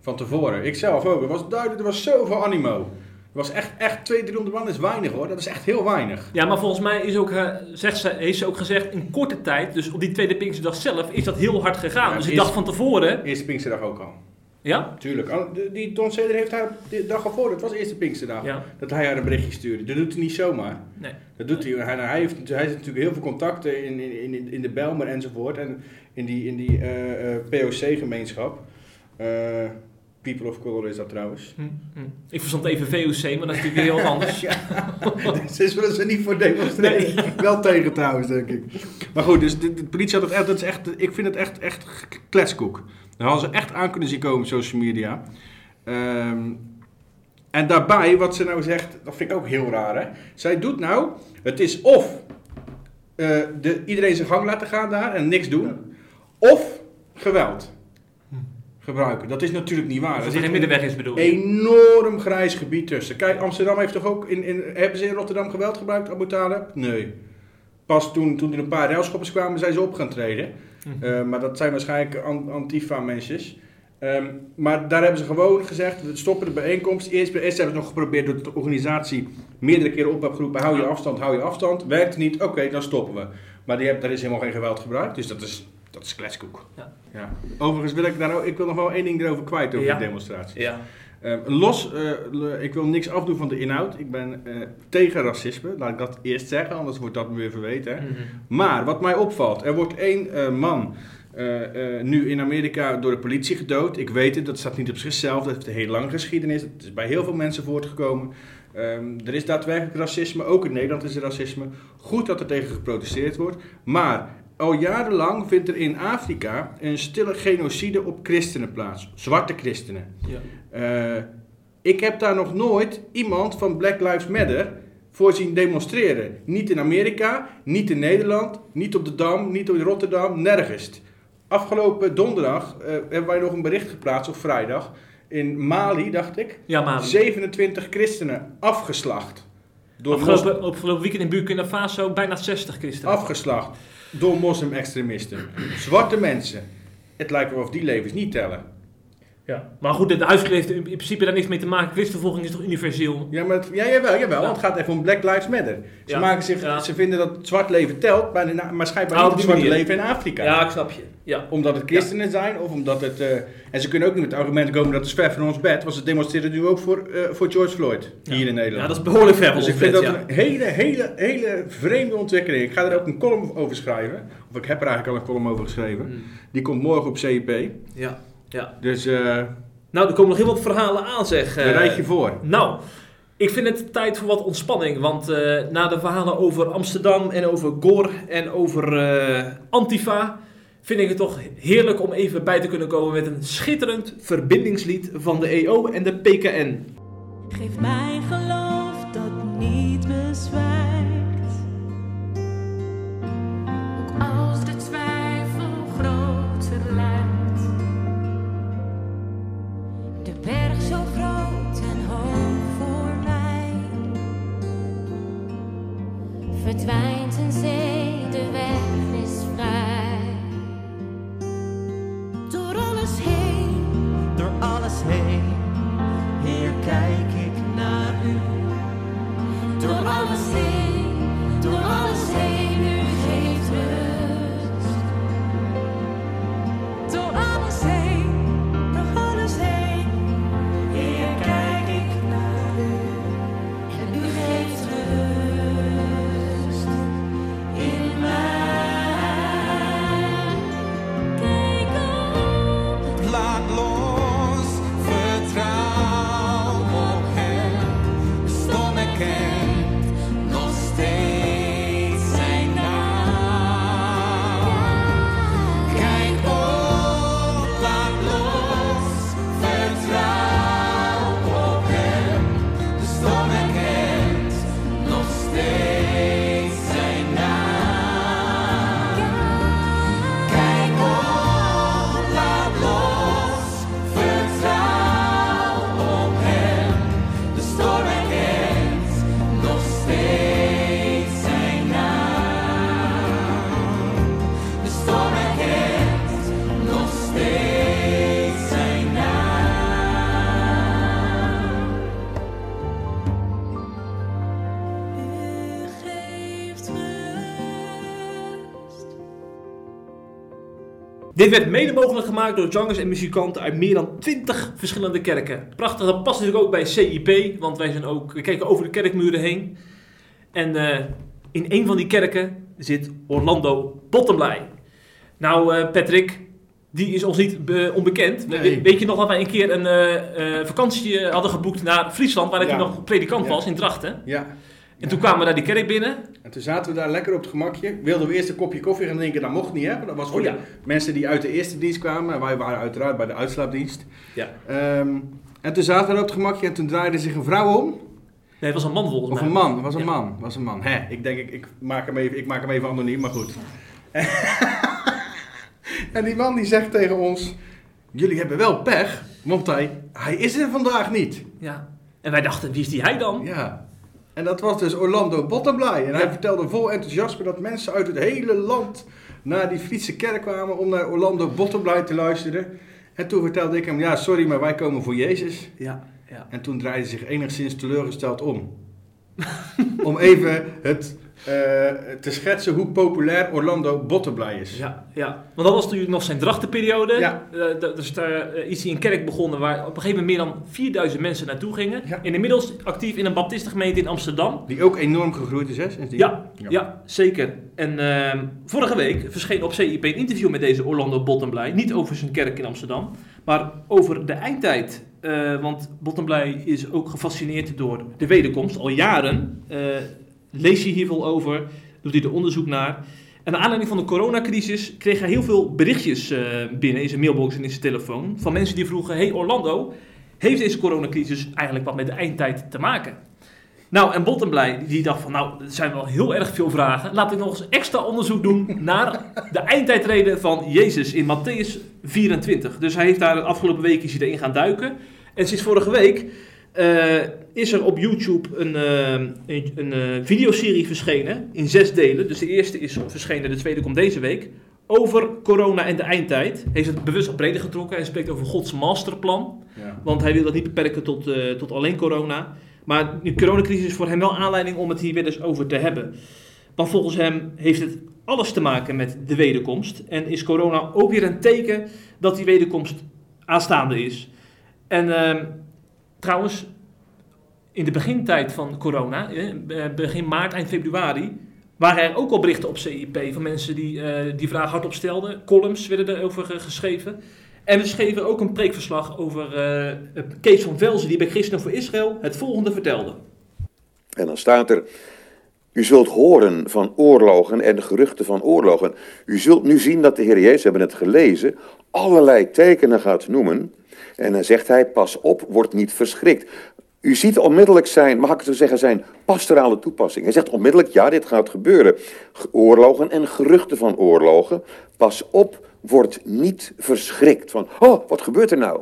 Van tevoren. Ik zelf ook. Er was duidelijk, er was zoveel animo. Was echt, echt 200, 300 man is weinig hoor. Dat is echt heel weinig. Ja, maar volgens mij is ook, eh, zegt ze, heeft ze ook gezegd, in korte tijd, dus op die tweede Pinksterdag zelf, is dat heel hard gegaan. Ja, dus is- dag van tevoren, Eerste Pinksterdag ook al. Ja? Tuurlijk. Al- Die Don Ceder heeft haar de dag ervoor, dat was eerste Pinksterdag, Ja. dat hij haar een berichtje stuurde. Dat doet hij niet zomaar. Nee. Dat doet hij. Hij, hij, heeft, hij heeft natuurlijk heel veel contacten in, in, in, in de Belmer enzovoort. En in die, in die eh, eh, POC-gemeenschap. People of Color is dat trouwens. Hm, hm. Ik verstond even VOC, maar dat is natuurlijk weer heel wat anders. [LAUGHS] Ze zullen ze niet voor demonstreren. Wel tegen trouwens, denk ik. Maar goed, dus de, de politie had het echt, dat is echt, ik vind het echt, echt kletskoek. Daar hadden ze echt aan kunnen zien komen, social media. Ehm, en daarbij, wat ze nou zegt, dat vind ik ook heel raar hè. Zij doet nou, het is of eh, de, iedereen zijn gang laten gaan daar en niks doen. Of geweld gebruiken. Dat is natuurlijk niet waar. Als Er zit geen een middenweg is bedoel enorm grijs gebied tussen. Kijk, Amsterdam heeft toch ook... In, in, hebben ze in Rotterdam geweld gebruikt, Abu Talib? Nee. Pas toen, toen er een paar railschoppers kwamen, zijn ze op gaan treden. Mhm. Eh, maar dat zijn waarschijnlijk an- Antifa-mensen. Ehm, maar daar hebben ze gewoon gezegd, we stoppen de bijeenkomst. Eerst, eerst hebben ze nog geprobeerd door de organisatie meerdere keren op hebben geroepen, hou je afstand, hou je afstand. Werkt niet, oké, dan stoppen we. Maar die hebben, daar is helemaal geen geweld gebruikt, dus dat is, dat is kletskoek. Ja. Ja. Overigens wil ik daar ook, ik wil nog wel één ding erover kwijt over Ja. die demonstratie. Ja. Eh, los, eh, ik wil niks afdoen van de inhoud. Ik ben eh, tegen racisme, laat ik dat eerst zeggen, anders wordt dat weer verweten. Mhm. Maar wat mij opvalt, er wordt één eh, man nu in Amerika door de politie gedood. Ik weet het, dat staat niet op zichzelf, dat heeft een hele lange geschiedenis. Het is bij heel veel mensen voortgekomen. Ehm, er is daadwerkelijk racisme, ook in Nederland is er racisme. Goed dat er tegen geprotesteerd wordt. Maar al jarenlang vindt er in Afrika een stille genocide op christenen plaats. Zwarte christenen. Ja. Eh, ik heb daar nog nooit iemand van Black Lives Matter voor zien demonstreren. Niet in Amerika, niet in Nederland, niet op de Dam, niet in Rotterdam, nergens. Afgelopen donderdag eh, hebben wij nog een bericht geplaatst, op vrijdag, in Mali, dacht ik. Ja, maar 27 christenen afgeslacht. Door afgelopen, afgelopen weekend in Burkina Faso bijna 60 christenen. Afgeslacht door moslim-extremisten. Zwarte mensen. Het lijkt wel of die levens niet tellen. Ja. Maar goed, de huiskleur heeft in principe daar niks mee te maken. Christenvervolging is toch universeel? Ja, maar het, ja, jawel, jawel. Ja. want Het gaat even om Black Lives Matter. Ze, Ja. maken zich, Ja. ze vinden dat zwart leven telt, maar, na- maar schijnbaar Ah, niet het zwarte manier. leven in Afrika. Ja, ik snap je. Ja. Omdat het christenen zijn of omdat het... eh, en ze kunnen ook niet met het argument komen dat het is ver van ons bed. Want ze demonstreren nu ook voor, eh, voor George Floyd hier in Nederland. Ja, dat is behoorlijk ver van dus ons ik vind dat een hele, hele, hele vreemde ontwikkeling. Ik ga er ook een column over schrijven. Of ik heb er eigenlijk al een column over geschreven. Mm. Die komt morgen op CIP. Ja. Ja. Dus eh Nou, er komen nog heel wat verhalen aan, zeg. daar eh. rijd je voor. Nou, ik vind het tijd voor wat ontspanning. Want eh, na de verhalen over Amsterdam en over Gor en over eh, Antifa... vind ik het toch heerlijk om even bij te kunnen komen met een schitterend verbindingslied van de EO en de PKN. Geef mij geloof dat niet bezwijkt. Kijk ik naar u. Door alles heen, door alles heen, Dit werd mede mogelijk gemaakt door zangers en muzikanten uit meer dan 20 verschillende kerken. Prachtig, dat past natuurlijk ook bij CIP, want wij zijn ook, we kijken over de kerkmuren heen. En eh, in een van die kerken zit Orlando Bottomley. Nou, eh, Patrick, die is ons niet onbekend. Nee. Weet je nog dat wij een keer een eh, vakantie hadden geboekt naar Friesland, waar ik Ja. nog predikant Ja. was in Drachten. Ja. En toen kwamen we naar die kerk binnen. En toen zaten we daar lekker op het gemakje. Wilden we eerst een kopje koffie gaan drinken, dat mocht niet hè. Dat was voor Oh, ja. mensen die uit de eerste dienst kwamen. En wij waren uiteraard bij de uitslaapdienst. Ja. Ehm, en toen zaten we daar op het gemakje en toen draaide zich een vrouw om. Nee, het was een man volgens Of mij. een man, het was een Ja. man, het was een man. Hè, ik denk, ik, ik, maak hem even, ik maak hem even anoniem, maar goed. [LAUGHS] en die man die zegt tegen ons, jullie hebben wel pech, want hij, hij is er vandaag niet. Ja. En wij dachten, wie is die hij dan? Ja. En dat was dus Orlando Bottomblij. En hij vertelde vol enthousiasme dat mensen uit het hele land naar die Friese kerk kwamen om naar Orlando Bottomblij te luisteren. En toen vertelde ik hem, ja sorry, maar wij komen voor Jezus. Ja. ja. En toen draaide hij zich enigszins teleurgesteld om. [LAUGHS] om even het, te schetsen hoe populair Orlando Bottomblij is. Ja, ja. Want dat was natuurlijk nog zijn drachtenperiode. Ja. Eh, dus daar eh, is hij een kerk begonnen waar op een gegeven moment meer dan 4000 mensen naartoe gingen. Ja. En inmiddels actief in een baptistengemeente in Amsterdam. Die ook enorm gegroeid is, hè? sindsdien? Ja, ja. zeker. En ehm, vorige week verscheen op CIP een interview met deze Orlando Bottomblij. Niet over zijn kerk in Amsterdam, maar over de eindtijd. Eh, want Bottomblij is ook gefascineerd door de wederkomst. Al jaren eh, leest hij hier veel over, doet hij er onderzoek naar. En naar aanleiding van de coronacrisis kreeg hij heel veel berichtjes eh, binnen in zijn mailbox en in zijn telefoon. Van mensen die vroegen, hey Orlando, heeft deze coronacrisis eigenlijk wat met de eindtijd te maken? Nou, en Bottomblij die dacht van, nou, er zijn wel heel erg veel vragen. Laat ik nog eens extra onderzoek doen naar de eindtijdreden van Jezus in Matthäus 24. Dus hij heeft daar de afgelopen week is hij gaan duiken. En sinds vorige week eh, is er op YouTube een, eh, een, een eh, videoserie verschenen in zes delen. Dus de eerste is verschenen, de tweede komt deze week. Over corona en de eindtijd. Hij heeft het bewust wat breder getrokken. Hij spreekt over Gods masterplan. Ja. Want hij wil dat niet beperken tot, tot alleen corona. Maar de coronacrisis is voor hem wel aanleiding om het hier weer eens over te hebben. Want volgens hem heeft het alles te maken met de wederkomst. En is corona ook weer een teken dat die wederkomst aanstaande is. En ehm, trouwens, in de begintijd van corona, eh, begin maart, eind februari, waren er ook al berichten op CIP van mensen die eh, die vraag hardop stelden. Columns werden erover eh, geschreven. En we schreven ook een preekverslag over Kees van Velzen, die bij Christen voor Israël het volgende vertelde. En dan staat er, u zult horen van oorlogen en geruchten van oorlogen. U zult nu zien dat de Heer Jezus, hebben het gelezen, allerlei tekenen gaat noemen. En dan zegt hij, pas op, word niet verschrikt. U ziet onmiddellijk zijn, mag ik zo zeggen, zijn pastorale toepassing. Hij zegt onmiddellijk, ja, dit gaat gebeuren. Ge- Oorlogen en geruchten van oorlogen. Pas op, word niet verschrikt. Van, oh, wat gebeurt er nou?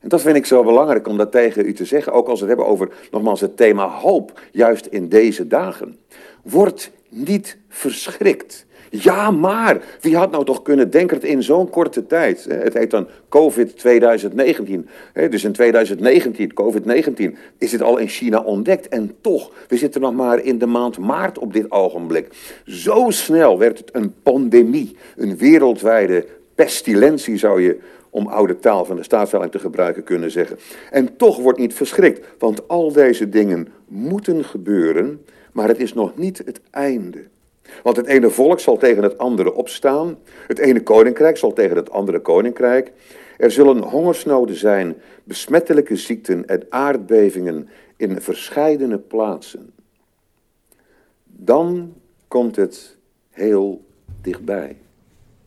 En dat vind ik zo belangrijk om dat tegen u te zeggen, ook als we het hebben over, nogmaals, het thema hoop, juist in deze dagen. Word niet verschrikt. Ja, maar wie had nou toch kunnen denken dat in zo'n korte tijd, het heet dan COVID 2019, hè, dus in 2019, COVID-19, is dit al in China ontdekt. En toch, we zitten nog maar in de maand maart op dit ogenblik. Zo snel werd het een pandemie, een wereldwijde pestilentie zou je om oude taal van de staatsverhouding te gebruiken kunnen zeggen. En toch wordt niet verschrikt, want al deze dingen moeten gebeuren, maar het is nog niet het einde. Want het ene volk zal tegen het andere opstaan, het ene koninkrijk zal tegen het andere koninkrijk. Er zullen hongersnoden zijn, besmettelijke ziekten en aardbevingen in verscheidene plaatsen. Dan komt het heel dichtbij.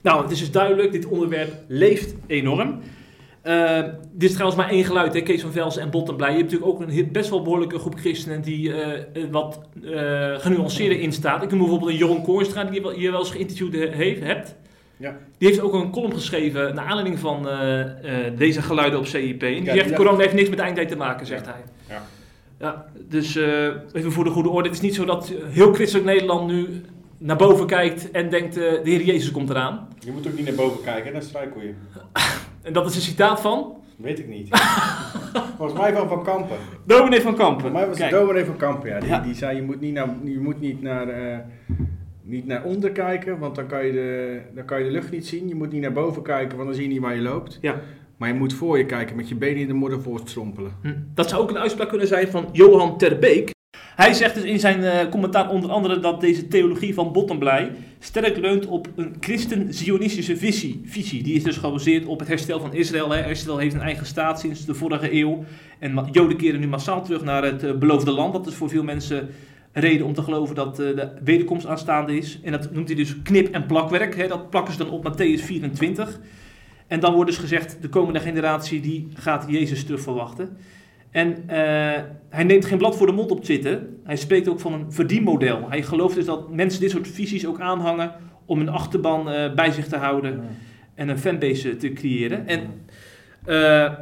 Nou, het is dus duidelijk, dit onderwerp leeft enorm. Eh, dit is trouwens maar één geluid, hè, Kees van Velsen en Bottenblij. Je hebt natuurlijk ook een best wel behoorlijke groep christenen die eh, eh, wat eh genuanceerder in staat. Ik noem bijvoorbeeld een Jeroen Koorstra, die je wel, je wel eens geïnterviewd he- heeft, hebt. Ja. Die heeft ook een column geschreven naar aanleiding van deze geluiden op CIP. En die Ja, zegt, ja. corona heeft niks met de eindtijd te maken, zegt hij. Ja. Ja, dus even voor de goede orde. Het is niet zo dat heel christelijk Nederland nu naar boven kijkt en denkt, de Heer Jezus komt eraan. Je moet ook niet naar boven kijken, dat is struikelje. En dat is een citaat van Weet ik niet. [LAUGHS] Volgens mij van Van Kampen. Dominee van Kampen. Voor mij was het dominee van Kampen, ja. Die, Ja. die zei, je moet niet naar, je moet niet naar, eh, niet naar onder kijken, want dan kan, je de, dan kan je de lucht niet zien. Je moet niet naar boven kijken, want dan zie je niet waar je loopt. Ja. Maar je moet voor je kijken, met je benen in de modder voortstrompelen. Hm. Dat zou ook een uitspraak kunnen zijn van Johan Terbeek. Hij zegt dus in zijn eh, commentaar onder andere dat deze theologie van Bottomblij sterk leunt op een christen-zionistische visie, visie. Die is dus gebaseerd op het herstel van Israël. Hè. Israël heeft een eigen staat sinds de vorige eeuw. En Joden keren nu massaal terug naar het eh, beloofde land. Dat is voor veel mensen reden om te geloven dat eh, de wederkomst aanstaande is. En dat noemt hij dus knip- en plakwerk. Hè. Dat plakken ze dan op Matthäus 24. En dan wordt dus gezegd, de komende generatie die gaat Jezus terug verwachten. En eh, hij neemt geen blad voor de mond op Twitter. Hij spreekt ook van een verdienmodel. Hij gelooft dus dat mensen dit soort visies ook aanhangen om een achterban eh, bij zich te houden en een fanbase eh, te creëren. En eh,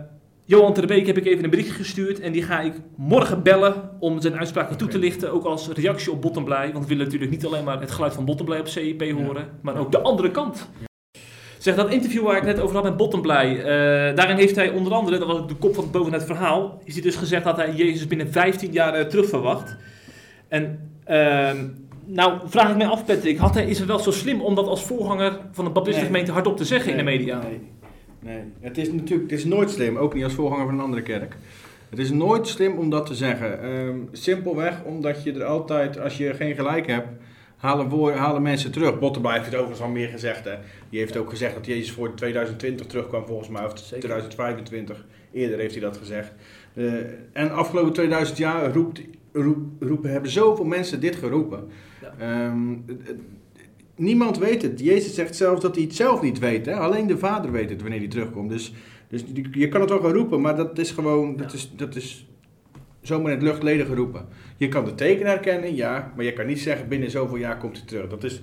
Johan Terbeek heb ik even een berichtje gestuurd en die ga ik morgen bellen om zijn uitspraken toe te lichten, ook als reactie op Bottomblij. Want we willen natuurlijk niet alleen maar het geluid van Bottomblij op CIP horen, maar ook de andere kant. Zeg, dat interview waar ik net over had met Bottomblij, eh, daarin heeft hij onder andere, dat was de kop van boven het verhaal, is hij dus gezegd dat hij Jezus binnen 15 jaar eh, terug verwacht. En ehm, nou vraag ik mij af, Patrick, had hij, is het wel zo slim om dat als voorganger van de Baptistengemeente hardop te zeggen in de media? Nee, nee. Het is natuurlijk het is nooit slim, ook niet als voorganger van een andere kerk. Het is nooit slim om dat te zeggen. Ehm, simpelweg omdat je er altijd, als je geen gelijk hebt, halen, woorden, halen mensen terug. Bottenbij heeft het overigens al meer gezegd. Hè. Die heeft ook gezegd dat Jezus voor 2020 terugkwam volgens mij, of 2025. Eerder heeft hij dat gezegd. Eh, en afgelopen 2000 jaar roept, roep, roepen, hebben zoveel mensen dit geroepen. Ehm, niemand weet het. Jezus zegt zelfs dat hij het zelf niet weet. Hè? Alleen de Vader weet het wanneer hij terugkomt. Dus, dus je- je kan het wel gaan roepen, maar dat is gewoon, dat is, dat is zomaar in het luchtleden geroepen. Je kan de teken herkennen, ja, maar je kan niet zeggen binnen zoveel jaar komt hij terug. Dat is,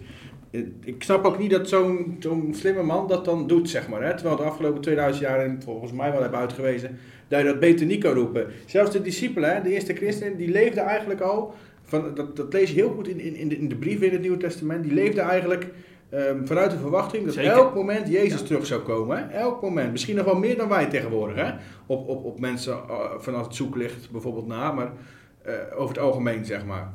eh, ik snap ook niet dat zo'n zo'n slimme man dat dan doet, zeg maar. Hè? Terwijl de afgelopen 2000 jaar, en volgens mij wel hebben uitgewezen, dat je dat beter niet kan roepen. Zelfs de discipelen, de eerste christenen, die leefden eigenlijk al, van, dat, dat lees je heel goed in, in, in, de, in de brieven in het Nieuwe Testament, die leefden eigenlijk ehm, vanuit de verwachting dat Zeker. elk moment Jezus Ja. terug zou komen. Hè? Elk moment. Misschien nog wel meer dan wij tegenwoordig. Hè? Op, op, op mensen uh, vanaf het zoeklicht bijvoorbeeld na, maar eh, over het algemeen zeg maar.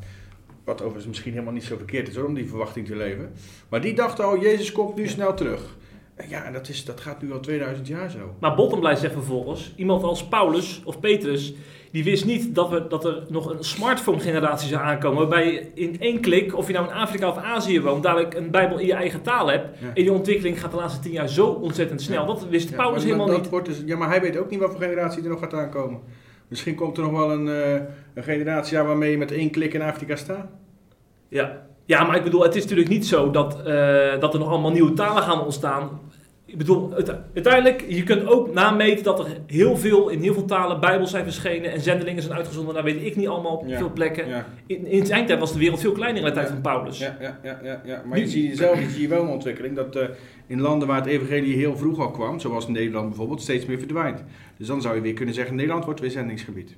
Wat overigens misschien helemaal niet zo verkeerd is hoor, om die verwachting te leven. Maar die dachten al, Jezus komt nu snel terug. En ja, en dat, is, dat gaat nu al 2000 jaar zo. Maar Bottomblij zegt vervolgens, iemand als Paulus of Petrus, die wist niet dat, we, dat er nog een smartphone-generatie zou aankomen. Waarbij je in één klik, of je nou in Afrika of Azië woont, dadelijk een Bijbel in je eigen taal hebt. Ja. En die ontwikkeling gaat de laatste tien jaar zo ontzettend snel. Dat wist Paulus helemaal dat niet. Dus, ja, maar hij weet ook niet wat voor generatie er nog gaat aankomen. Misschien komt er nog wel een, eh, een generatie aan waarmee je met één klik in Afrika staat. Ja. ja, maar ik bedoel, het is natuurlijk niet zo dat, eh, dat er nog allemaal nieuwe talen gaan ontstaan. Ik bedoel, uite- uiteindelijk, je kunt ook nameten dat er heel veel, in heel veel talen Bijbels zijn verschenen en zendelingen zijn uitgezonden naar weet ik niet allemaal op Ja. veel plekken. Ja. In, in zijn tijd was de wereld veel kleiner in de tijd van Paulus. Ja, ja, ja, ja, ja. maar Nu- je ziet zelf je ziet wel een ontwikkeling dat eh, in landen waar het evangelie heel vroeg al kwam, zoals Nederland bijvoorbeeld, steeds meer verdwijnt. Dus dan zou je weer kunnen zeggen, Nederland wordt weer zendingsgebied.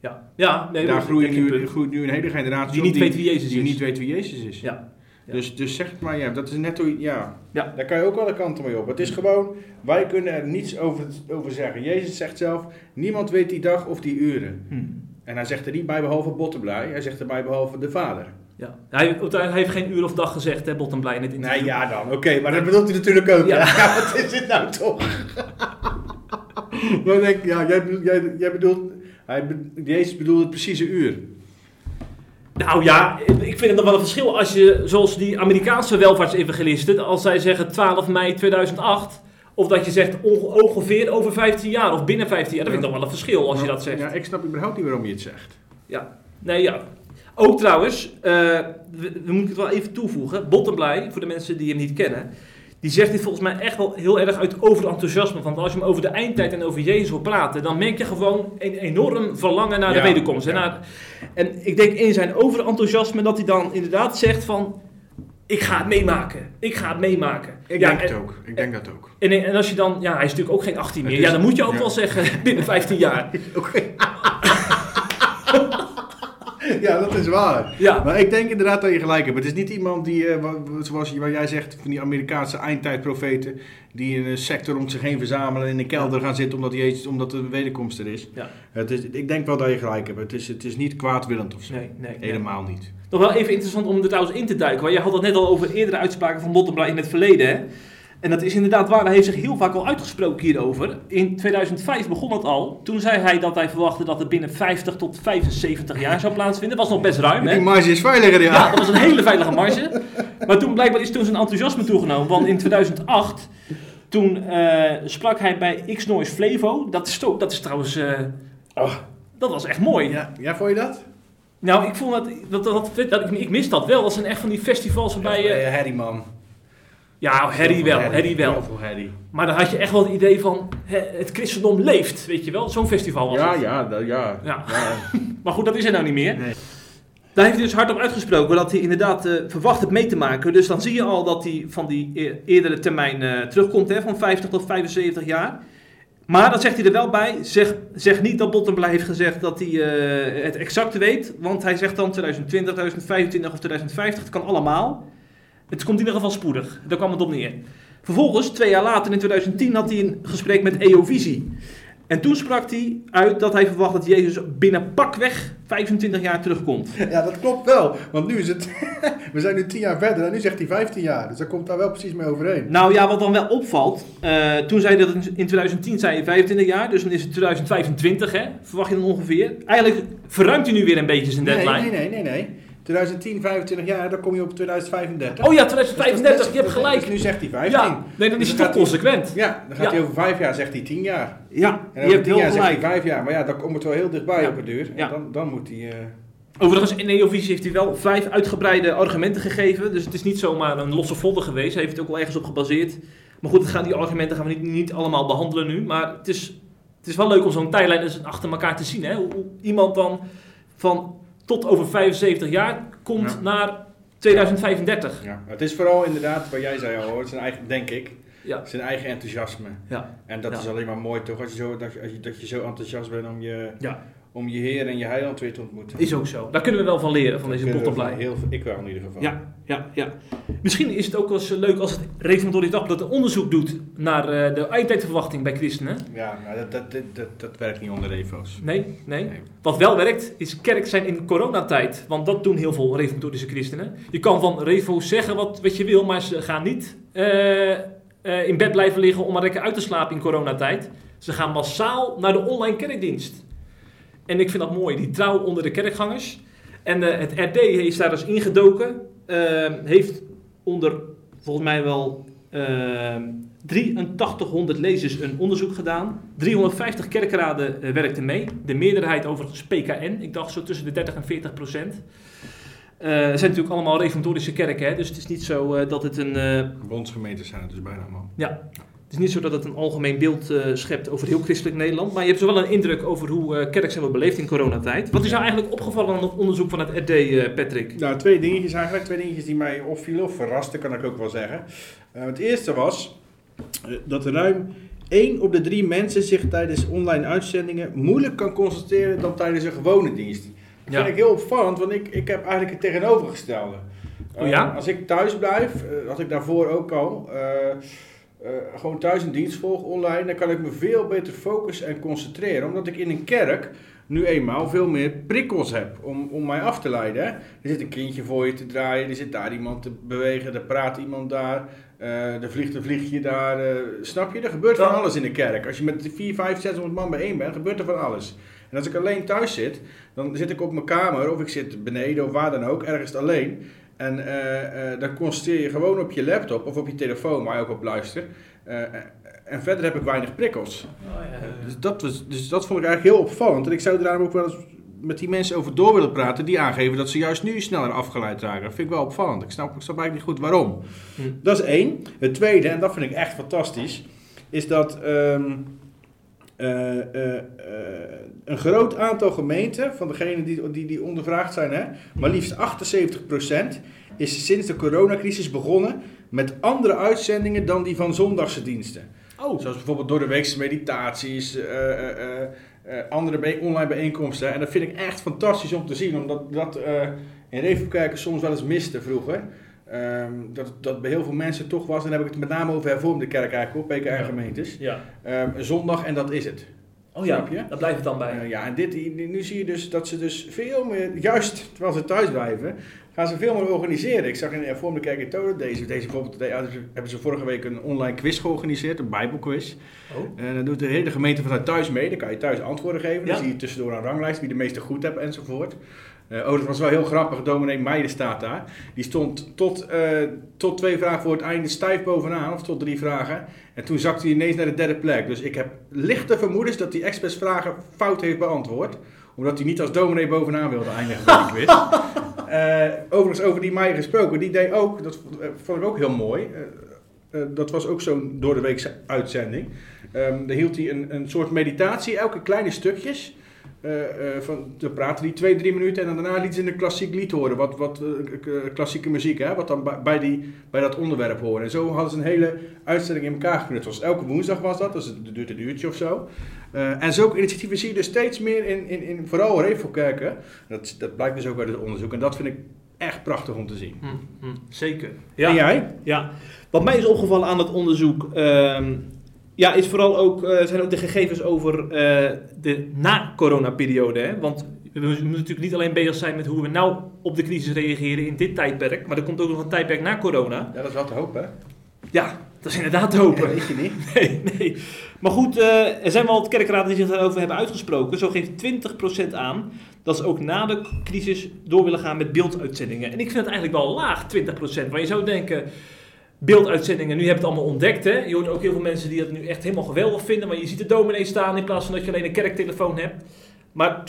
Ja, ja nee, Daar groeit nu, groeit nu een hele generatie Die op niet weet wie Jezus die is. niet weet wie Jezus is. Ja. Ja. Dus, dus zeg het maar, ja, dat is net hoe, ja, Ja. daar kan je ook alle kanten mee op. Het is gewoon, wij kunnen er niets over, over zeggen. Jezus zegt zelf, niemand weet die dag of die uren. Hm. En hij zegt er niet bij behalve Bottenblij, hij zegt erbij behalve de Vader. Ja. Hij, hij heeft geen uur of dag gezegd, hè, Bottomblij in het interview. Nee, ja dan, oké, maar dat bedoelt hij natuurlijk ook. Ja. [LAUGHS] Wat is dit nou toch? [LAUGHS] Dan denk ik, ja, jij, bedoelt- jij, jij bedoelt, hij, Jezus bedoelt het precieze uur. Nou ja, ik vind het nog wel een verschil als je, zoals die Amerikaanse welvaartsevangelisten, als zij zeggen 12 mei 2008, of dat je zegt onge- ongeveer over 15 jaar of binnen 15 jaar. Dat vind ik nog wel een verschil als je dat zegt. Ja, ik snap überhaupt niet waarom je het zegt. Ja, nee ja. Ook trouwens, eh, we, we moeten het wel even toevoegen. Bottomblij, voor de mensen die hem niet kennen, die zegt dit volgens mij echt wel heel erg uit overenthousiasme. Want als je hem over de eindtijd en over Jezus wil praten, dan merk je gewoon een enorm verlangen naar de Ja, wederkomst. En, ja. naar- en ik denk in zijn overenthousiasme dat hij dan inderdaad zegt van, ik ga het meemaken. Ik ga het meemaken. Ik Ja, denk en, het ook. Ik denk dat ook. En, en als je dan, ja, hij is natuurlijk ook geen 18 meer. Is- ja, dan moet je ook wel zeggen [LAUGHS] binnen 15 jaar. [LAUGHS] Oké. [LAUGHS] [LAUGHS] ja, dat is waar. Ja. Maar ik denk inderdaad dat je gelijk hebt. Het is niet iemand die, eh, zoals wat jij zegt, van die Amerikaanse eindtijdprofeten, die een sector om zich heen verzamelen en in een kelder gaan zitten omdat, Jezus, omdat de wederkomst er is. Ja. Het is. Ik denk wel dat je gelijk hebt. Het is, het is niet kwaadwillend of zo. Nee, nee. nee. Helemaal niet. Nog wel even interessant om er trouwens in te duiken. Want je had het net al over eerdere uitspraken van Bottenblij in het verleden. Hè? En dat is inderdaad waar. Hij heeft zich heel vaak al uitgesproken hierover. In 2005 begon het al. Toen zei hij dat hij verwachtte dat het binnen 50 tot 75 jaar zou plaatsvinden. Dat was nog best ruim. Hè? Die marge is veiliger, ja. Ja, dat was een hele veilige marge. Maar toen blijkbaar is toen zijn enthousiasme toegenomen. Want in 2008, toen eh, sprak hij bij X-Noise Flevo. Dat is, dat is trouwens... eh, Oh. Dat was echt mooi. Ja, ja, vond je dat? Nou, ik vond dat... dat, dat, dat- ik, ik mis dat wel. Dat zijn echt van die festivals waarbij je... Eh, Harry, man. Ja, Harry wel, Harry wel. Harry. Maar dan had je echt wel het idee van... het christendom leeft, weet je wel. Zo'n festival was Ja, het. ja, ja. Ja. Ja. [LAUGHS] Maar goed, dat is er nou niet meer. Nee. Daar heeft hij dus hardop uitgesproken dat hij inderdaad eh, verwacht het mee te maken. Dus dan zie je al dat hij van die e- eerdere termijn eh, terugkomt, hè, van 50 tot 75 jaar. Maar dan zegt hij er wel bij, zeg, zeg niet dat Bottenblij heeft gezegd dat hij eh, het exacte weet. Want hij zegt dan 2020, 2025 of 2050, het kan allemaal. Het komt in ieder geval spoedig, daar kwam het op neer. Vervolgens, twee jaar later, in 2010, had hij een gesprek met EO-Visie. En toen sprak hij uit dat hij verwacht dat Jezus binnen pakweg 25 jaar terugkomt. Ja, dat klopt wel. Want nu is het... [LAUGHS] we zijn nu 10 jaar verder en nu zegt hij 15 jaar. Dus daar komt daar wel precies mee overeen. Nou ja, wat dan wel opvalt, eh, toen zei hij dat in in 2010 zei hij 25 jaar, dus dan is het 2025, hè? verwacht je dan ongeveer. Eigenlijk verruimt hij nu weer een beetje zijn Nee, deadline. nee, nee, nee, nee. 2010, 25 jaar, dan kom je op 2035. Oh ja, Dus dat is 2035, net- je hebt gelijk. Dus nu zegt hij 15. Ja, nee, dan is Dus hij dan toch consequent. Ja, dan gaat Ja. hij over 5 jaar, zegt hij 10 jaar. Ja, En je over hebt 10 heel jaar zegt hij gelijk. 5 jaar. Maar ja, dan komt het wel heel dichtbij Ja. op het duur. En dan, dan moet hij... eh, Overigens, in Neovisie heeft hij wel vijf uitgebreide argumenten gegeven. Dus het is niet zomaar een losse folder geweest. Hij heeft het ook wel ergens op gebaseerd. Maar goed, het gaan, die argumenten gaan we niet, niet allemaal behandelen nu. Maar het is, het is wel leuk om zo'n tijdlijn eens achter elkaar te zien. Hè? Hoe, hoe iemand dan van tot over 75 jaar komt Ja. naar 2035. ja. Het is vooral inderdaad, wat jij zei al hoor, zijn eigen, denk ik, Ja. zijn eigen enthousiasme. Ja. En dat Ja. is alleen maar mooi toch, als je zo, dat, je, als je- dat je zo enthousiast bent om je, Ja. Om je Heer en je Heiland weer te ontmoeten. Is ook zo. Daar kunnen we wel van leren, van deze bottenblij. Heel, veel- ik wel in ieder geval. Ja, ja, ja. Misschien is het ook wel eens eh, leuk als het Reformatorisch Dagblad een onderzoek doet naar eh, de eindtijdverwachting bij christenen. Ja, nou, dat, dat, dat, dat, dat werkt niet onder refo's. Nee, nee, Nee. Wat wel werkt, is kerk zijn in coronatijd. Want dat doen heel veel reformatorische christenen. Je kan van refo's zeggen wat, wat je wil, maar ze gaan niet eh, eh, in bed blijven liggen om maar lekker uit te slapen in coronatijd. Ze gaan massaal naar de online kerkdienst. En ik vind dat mooi, die trouw onder de kerkgangers. En eh, het RD is daar dus ingedoken. eh, heeft onder, volgens mij wel, eh 8300 lezers een onderzoek gedaan. 350 kerkraden eh, werkten mee. De meerderheid overigens PKN. Ik dacht zo tussen de 30 en 40 procent. Eh, het zijn natuurlijk allemaal reformatorische kerken, hè? dus het is niet zo eh, dat het een... eh, Bondsgemeentes zijn het dus bijna allemaal. ja, is niet zo dat het een algemeen beeld eh, schept over heel christelijk Nederland. Maar je hebt zo wel een indruk over hoe eh kerk zijn wordt beleefd in coronatijd. Wat is jou eigenlijk opgevallen aan het onderzoek van het RD, eh, Patrick? Nou, twee dingetjes eigenlijk. Twee dingetjes die mij opvielen, of verrasten kan ik ook wel zeggen. Het eerste was dat ruim 1 op de 3 mensen zich tijdens online uitzendingen moeilijk kan concentreren dan tijdens een gewone dienst. Dat Ja. vind ik heel opvallend, want ik, ik heb eigenlijk het tegenovergestelde. Oh ja? Als ik thuis blijf, had ik daarvoor ook al, eh, gewoon thuis een dienst volg online, dan kan ik me veel beter focussen en concentreren. Omdat ik in een kerk nu eenmaal veel meer prikkels heb om, om mij af te leiden. hè. Er zit een kindje voor je te draaien, er zit daar iemand te bewegen, er praat iemand daar, eh, er vliegt een vliegje daar. eh, snap je? Er gebeurt van alles in de kerk. Als je met 4, 5, 600 man bijeen bent, gebeurt er van alles. En als ik alleen thuis zit, dan zit ik op mijn kamer of ik zit beneden of waar dan ook, ergens alleen. En eh, eh, dan concentreer je gewoon op je laptop of op je telefoon, waar je ook op luistert. Eh, en verder heb ik weinig prikkels. Dus dat, was, dus dat vond ik eigenlijk heel opvallend. En ik zou er daarom ook wel eens met die mensen over door willen praten, die aangeven dat ze juist nu sneller afgeleid raken. Dat vind ik wel opvallend. Ik snap, ik snap eigenlijk niet goed waarom. Hm. Dat is één. Het tweede, en dat vind ik echt fantastisch, is dat ehm, eh, eh, eh, een groot aantal gemeenten, van degenen die, die, die ondervraagd zijn, hè, maar liefst 78% is sinds de coronacrisis begonnen met andere uitzendingen dan die van zondagse diensten. Oh, Zoals bijvoorbeeld door de weekse meditaties, andere bij- online bijeenkomsten. En dat vind ik echt fantastisch om te zien, omdat dat in Revenkerken soms wel eens miste vroeger. Ehm, dat, dat bij heel veel mensen toch was, en dan heb ik het met name over hervormde kerk eigenlijk op, PKR-gemeentes. ja. Ehm, zondag en dat is het. Oh ja, je? daar blijft het dan bij. Eh, ja, en dit, nu zie je dus dat ze dus veel meer, juist terwijl ze thuis blijven, gaan ze veel meer organiseren. Ik zag in de vormde Kerk in Tolen, deze, deze bijvoorbeeld, hebben ze vorige week een online quiz georganiseerd, een bijbelquiz. Oh. En dan doet de hele gemeente vanuit thuis mee, dan kan je thuis antwoorden geven. Ja. Dan zie je tussendoor een ranglijst wie de meeste goed hebt enzovoort. Eh, oh, dat was wel heel grappig. Dominee Meijer staat daar. Die stond tot, eh, tot twee vragen voor het einde stijf bovenaan, of tot drie vragen. En toen zakte hij ineens naar de derde plek. Dus ik heb lichte vermoedens dat hij expres vragen fout heeft beantwoord. Omdat hij niet als dominee bovenaan wilde eindigen bij die quiz. [LAUGHS] Eh, overigens, over die Meijer gesproken. Die deed ook, dat vond, ik ook heel mooi. Dat was ook zo'n door de weekse uitzending. Ehm daar hield hij een, een soort meditatie, elke kleine stukjes. Eh, van, te praten die twee, drie minuten en dan daarna liet ze een klassiek lied horen, wat, wat eh, klassieke muziek, hè, wat dan bij, die, bij dat onderwerp hoorde. En zo hadden ze een hele uitzending in elkaar geknutseld. Dus elke woensdag was dat, dus het duurt een uurtje of zo. En zulke initiatieven zie je dus steeds meer in, in, in vooral Revelkerken. Dat, dat blijkt dus ook uit het onderzoek en dat vind ik echt prachtig om te zien. Hm, hm, zeker. En jij? Ja, wat mij is opgevallen aan het onderzoek, ehm, ja, is vooral ook, eh, zijn ook de gegevens over eh, de na-corona-periode. hè. Want we moeten natuurlijk niet alleen bezig zijn met hoe we nou op de crisis reageren in dit tijdperk, maar er komt ook nog een tijdperk na corona. Ja, dat is wel te hopen? Ja, dat is inderdaad te hopen. Ja, weet je niet. [LAUGHS] Nee, nee. Maar goed, eh, er zijn wel wat kerkraden die zich daarover hebben uitgesproken. Zo geeft 20% aan dat ze ook na de crisis door willen gaan met beelduitzendingen. En ik vind het eigenlijk wel laag, 20%. Want je zou denken, beelduitzendingen, nu heb je het allemaal ontdekt. Hè? Je hoort ook heel veel mensen die dat nu echt helemaal geweldig vinden. Maar je ziet de dominee staan in plaats van dat je alleen een kerktelefoon hebt. Maar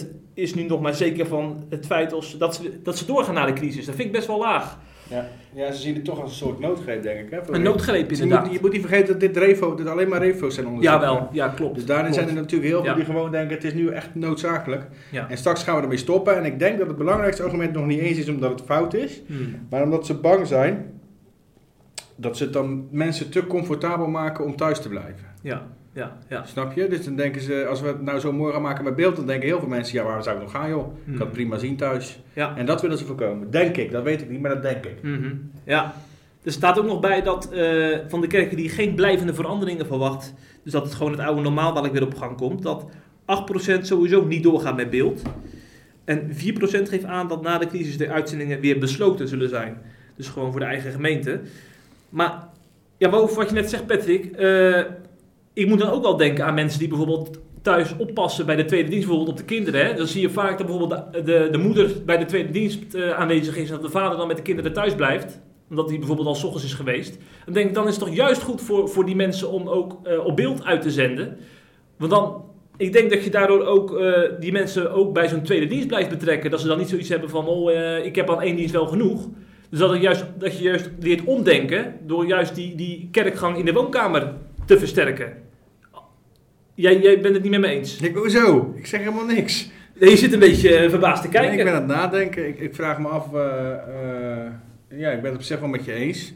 20% is nu nog maar zeker van het feit als, dat, ze, dat ze doorgaan na de crisis. Dat vind ik best wel laag. Ja. ja, ze zien het toch als een soort noodgreep, denk ik. Hè, Een noodgreep Je inderdaad. moet, je moet niet vergeten dat dit Revo, dit alleen maar Revo's zijn onderzoeken. Jawel, ja klopt. Dus daarin Klopt. zijn er natuurlijk heel veel Ja. die gewoon denken, het is nu echt noodzakelijk. Ja. En straks gaan we ermee stoppen. En ik denk dat het belangrijkste argument nog niet eens is omdat het fout is. Hmm. Maar omdat ze bang zijn dat ze het dan mensen te comfortabel maken om thuis te blijven. Ja, ja, ja. Snap je? Dus dan denken ze, als we het nou zo mooi gaan maken met beeld, dan denken heel veel mensen, ja waar zou ik nog gaan joh? Ik kan het prima zien thuis. Ja. En dat willen ze voorkomen. Denk ik, dat weet ik niet, maar dat denk ik. Mhm. Ja, er staat ook nog bij dat eh, van de kerken die geen blijvende veranderingen verwacht, dus dat het gewoon het oude normaal dadelijk weer op gang komt, dat 8% sowieso niet doorgaan met beeld. En 4% geeft aan dat na de crisis de uitzendingen weer besloten zullen zijn. Dus gewoon voor de eigen gemeente. Maar ja, over wat je net zegt, Patrick. eh, ik moet dan ook wel denken aan mensen die bijvoorbeeld thuis oppassen bij de tweede dienst, bijvoorbeeld op de kinderen. Hè? Dan zie je vaak dat bijvoorbeeld de, de, de moeder bij de tweede dienst eh, aanwezig is en dat de vader dan met de kinderen thuis blijft. Omdat hij bijvoorbeeld al s ochtends is geweest. Dan denk ik, dan is het toch juist goed voor, voor die mensen om ook eh, op beeld uit te zenden. Want dan, ik denk dat je daardoor ook die mensen ook bij zo'n tweede dienst blijft betrekken. Dat ze dan niet zoiets hebben van, oh, ik heb aan één dienst wel genoeg. Dus dat, juist, dat je juist leert omdenken door juist die, die kerkgang in de woonkamer te versterken. Jij, jij bent het niet met me eens. Ik, hoezo? Ik zeg helemaal niks. Nee, Je zit een beetje eh, verbaasd te kijken. Nee, ik ben aan het nadenken. Ik, ik vraag me af. eh, eh, ja, ik ben het op zich wel met je eens.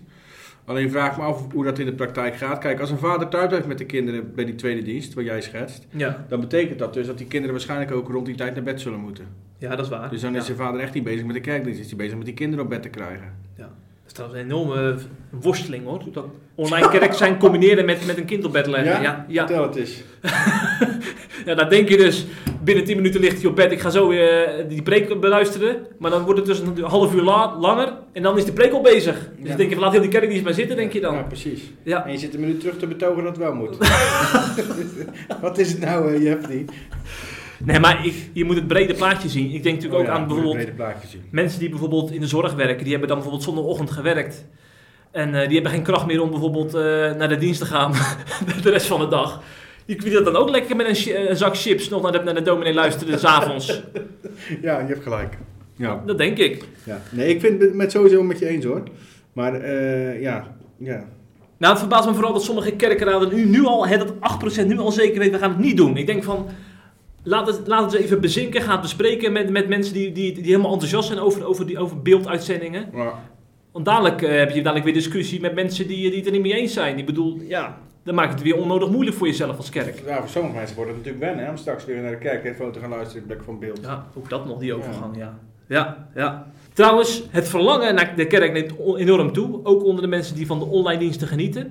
Alleen vraag ik me af hoe dat in de praktijk gaat. Kijk, als een vader thuis blijft met de kinderen bij die tweede dienst, wat jij schetst, Ja, dan betekent dat dus dat die kinderen waarschijnlijk ook rond die tijd naar bed zullen moeten. ja, dat is waar. Dus dan is ja. de vader echt niet bezig met de kerkdienst, is hij bezig met die kinderen op bed te krijgen. Dat is trouwens een enorme worsteling hoor. Dat online kerk zijn combineren met, met een kind op bed leggen. Ja, ja, ja. Vertel het eens. [LAUGHS] dan denk je dus, binnen 10 minuten ligt hij op bed. Ik ga zo weer eh, die preek beluisteren. Maar dan wordt het dus een half uur la- langer. En dan is de preek al bezig. Dus Ja. dan denk je, laat heel die kerkdienst maar zitten, denk je dan. Ja, precies. Ja. En je zit een minuut terug te betogen dat het wel moet. [LAUGHS] Wat is het nou, uh, Jeffrey? Nee, maar ik, je moet het brede plaatje zien. Ik denk natuurlijk Oh ook ja, aan bijvoorbeeld mensen die bijvoorbeeld in de zorg werken. Die hebben dan bijvoorbeeld zondagochtend gewerkt. En eh, die hebben geen kracht meer om bijvoorbeeld eh, naar de dienst te gaan [LAUGHS] de rest van de dag. Die dat dan ook lekker met een, zak chips nog naar de, naar de dominee luisteren s'avonds. Ja, je hebt gelijk. Ja. Dat denk ik. ja. Nee, ik vind het met sowieso met je eens hoor. Maar eh, ja, ja. Nou, het verbaast me vooral dat sommige kerkenraden nu, nu al, hè, dat 8% nu al zeker weet, we gaan het niet doen. Ik denk van, laat het, laat het even bezinken, ga het bespreken met, met mensen die, die, die helemaal enthousiast zijn over, over, die, over beelduitzendingen. Maar, Want dadelijk eh, heb je dadelijk weer discussie met mensen die, die het er niet mee eens zijn. Ik bedoel, ja, dan maakt het weer onnodig moeilijk voor jezelf als kerk. ja, voor sommige mensen wordt het natuurlijk wennen hè, om straks weer naar de kerktelefoon te gaan luisteren in plek van beeld. Ja, ook dat nog, die overgang, ja. Ja, ja. Trouwens, het verlangen naar de kerk neemt enorm toe. Ook onder de mensen die van de online diensten genieten.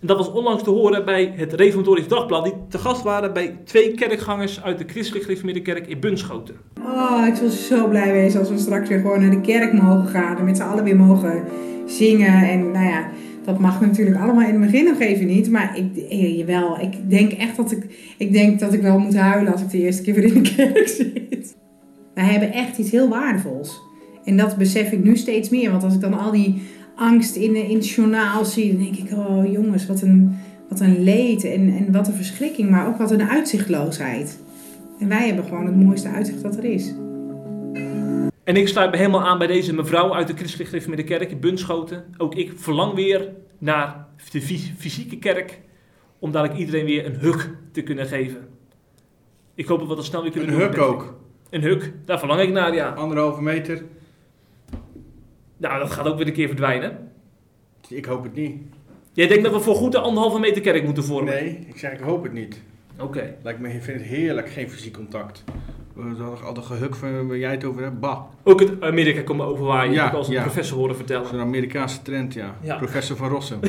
En dat was onlangs te horen bij het Reformatorisch Dagblad, die te gast waren bij twee kerkgangers uit de Christelijk Gereformeerde Kerk in Bunschoten. Oh, ik zal zo blij wezen als we straks weer gewoon naar de kerk mogen gaan en met z'n allen weer mogen zingen. En nou ja, dat mag natuurlijk allemaal in het begin nog even niet. Maar ik, eh, jawel, ik denk echt dat ik, ik denk dat ik wel moet huilen als ik de eerste keer weer in de [LAUGHS] kerk zit. Wij hebben echt iets heel waardevols. En dat besef ik nu steeds meer. Want als ik dan al die angst in, in het journaal zie, dan denk ik, oh jongens, wat een, wat een leed en, en wat een verschrikking. Maar ook wat een uitzichtloosheid. En wij hebben gewoon het mooiste uitzicht dat er is. En ik sluit me helemaal aan bij deze mevrouw uit de Christelijk Gereformeerde Kerk in Bunschoten. Ook ik verlang weer naar de fys- fysieke kerk, om dadelijk iedereen weer een huk te kunnen geven. Ik hoop dat we dat snel weer kunnen Een doen. huk Patrick. ook. Een huk, daar verlang ik naar, ja. Anderhalve meter. Nou, dat gaat ook weer een keer verdwijnen. Ik hoop het niet. Jij denkt dat we voor goed de anderhalve meter kerk moeten vormen? Nee, ik zeg ik hoop het niet. Oké. Lijkt me, ik vind het heerlijk, geen fysiek contact. We hadden al de gehuk van waar jij het over hebt. Bah. Ook het Amerika komen overwaaien, Ja, heb ik als een ja. professor horen vertellen. Zo'n Amerikaanse trend, ja. Ja. Professor van Rossum. [LAUGHS] [LAUGHS]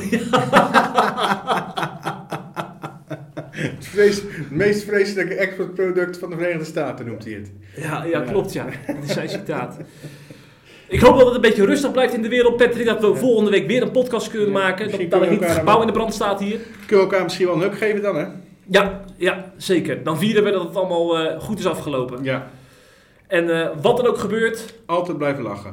het, vrees- het meest vreselijke exportproduct van de Verenigde Staten noemt hij het. Ja, ja, klopt ja. Dat is zijn citaat. Ik hoop dat het een beetje rustig blijft in de wereld, Patrick. Dat we volgende week weer een podcast kunnen maken. Dat misschien dat er niet het gebouw in de brand staat hier. Kunnen we elkaar misschien wel een huk geven dan, hè? Ja, ja, zeker. Dan vieren we dat het allemaal eh, goed is afgelopen. Ja. En eh, wat er ook gebeurt, Altijd blijven lachen.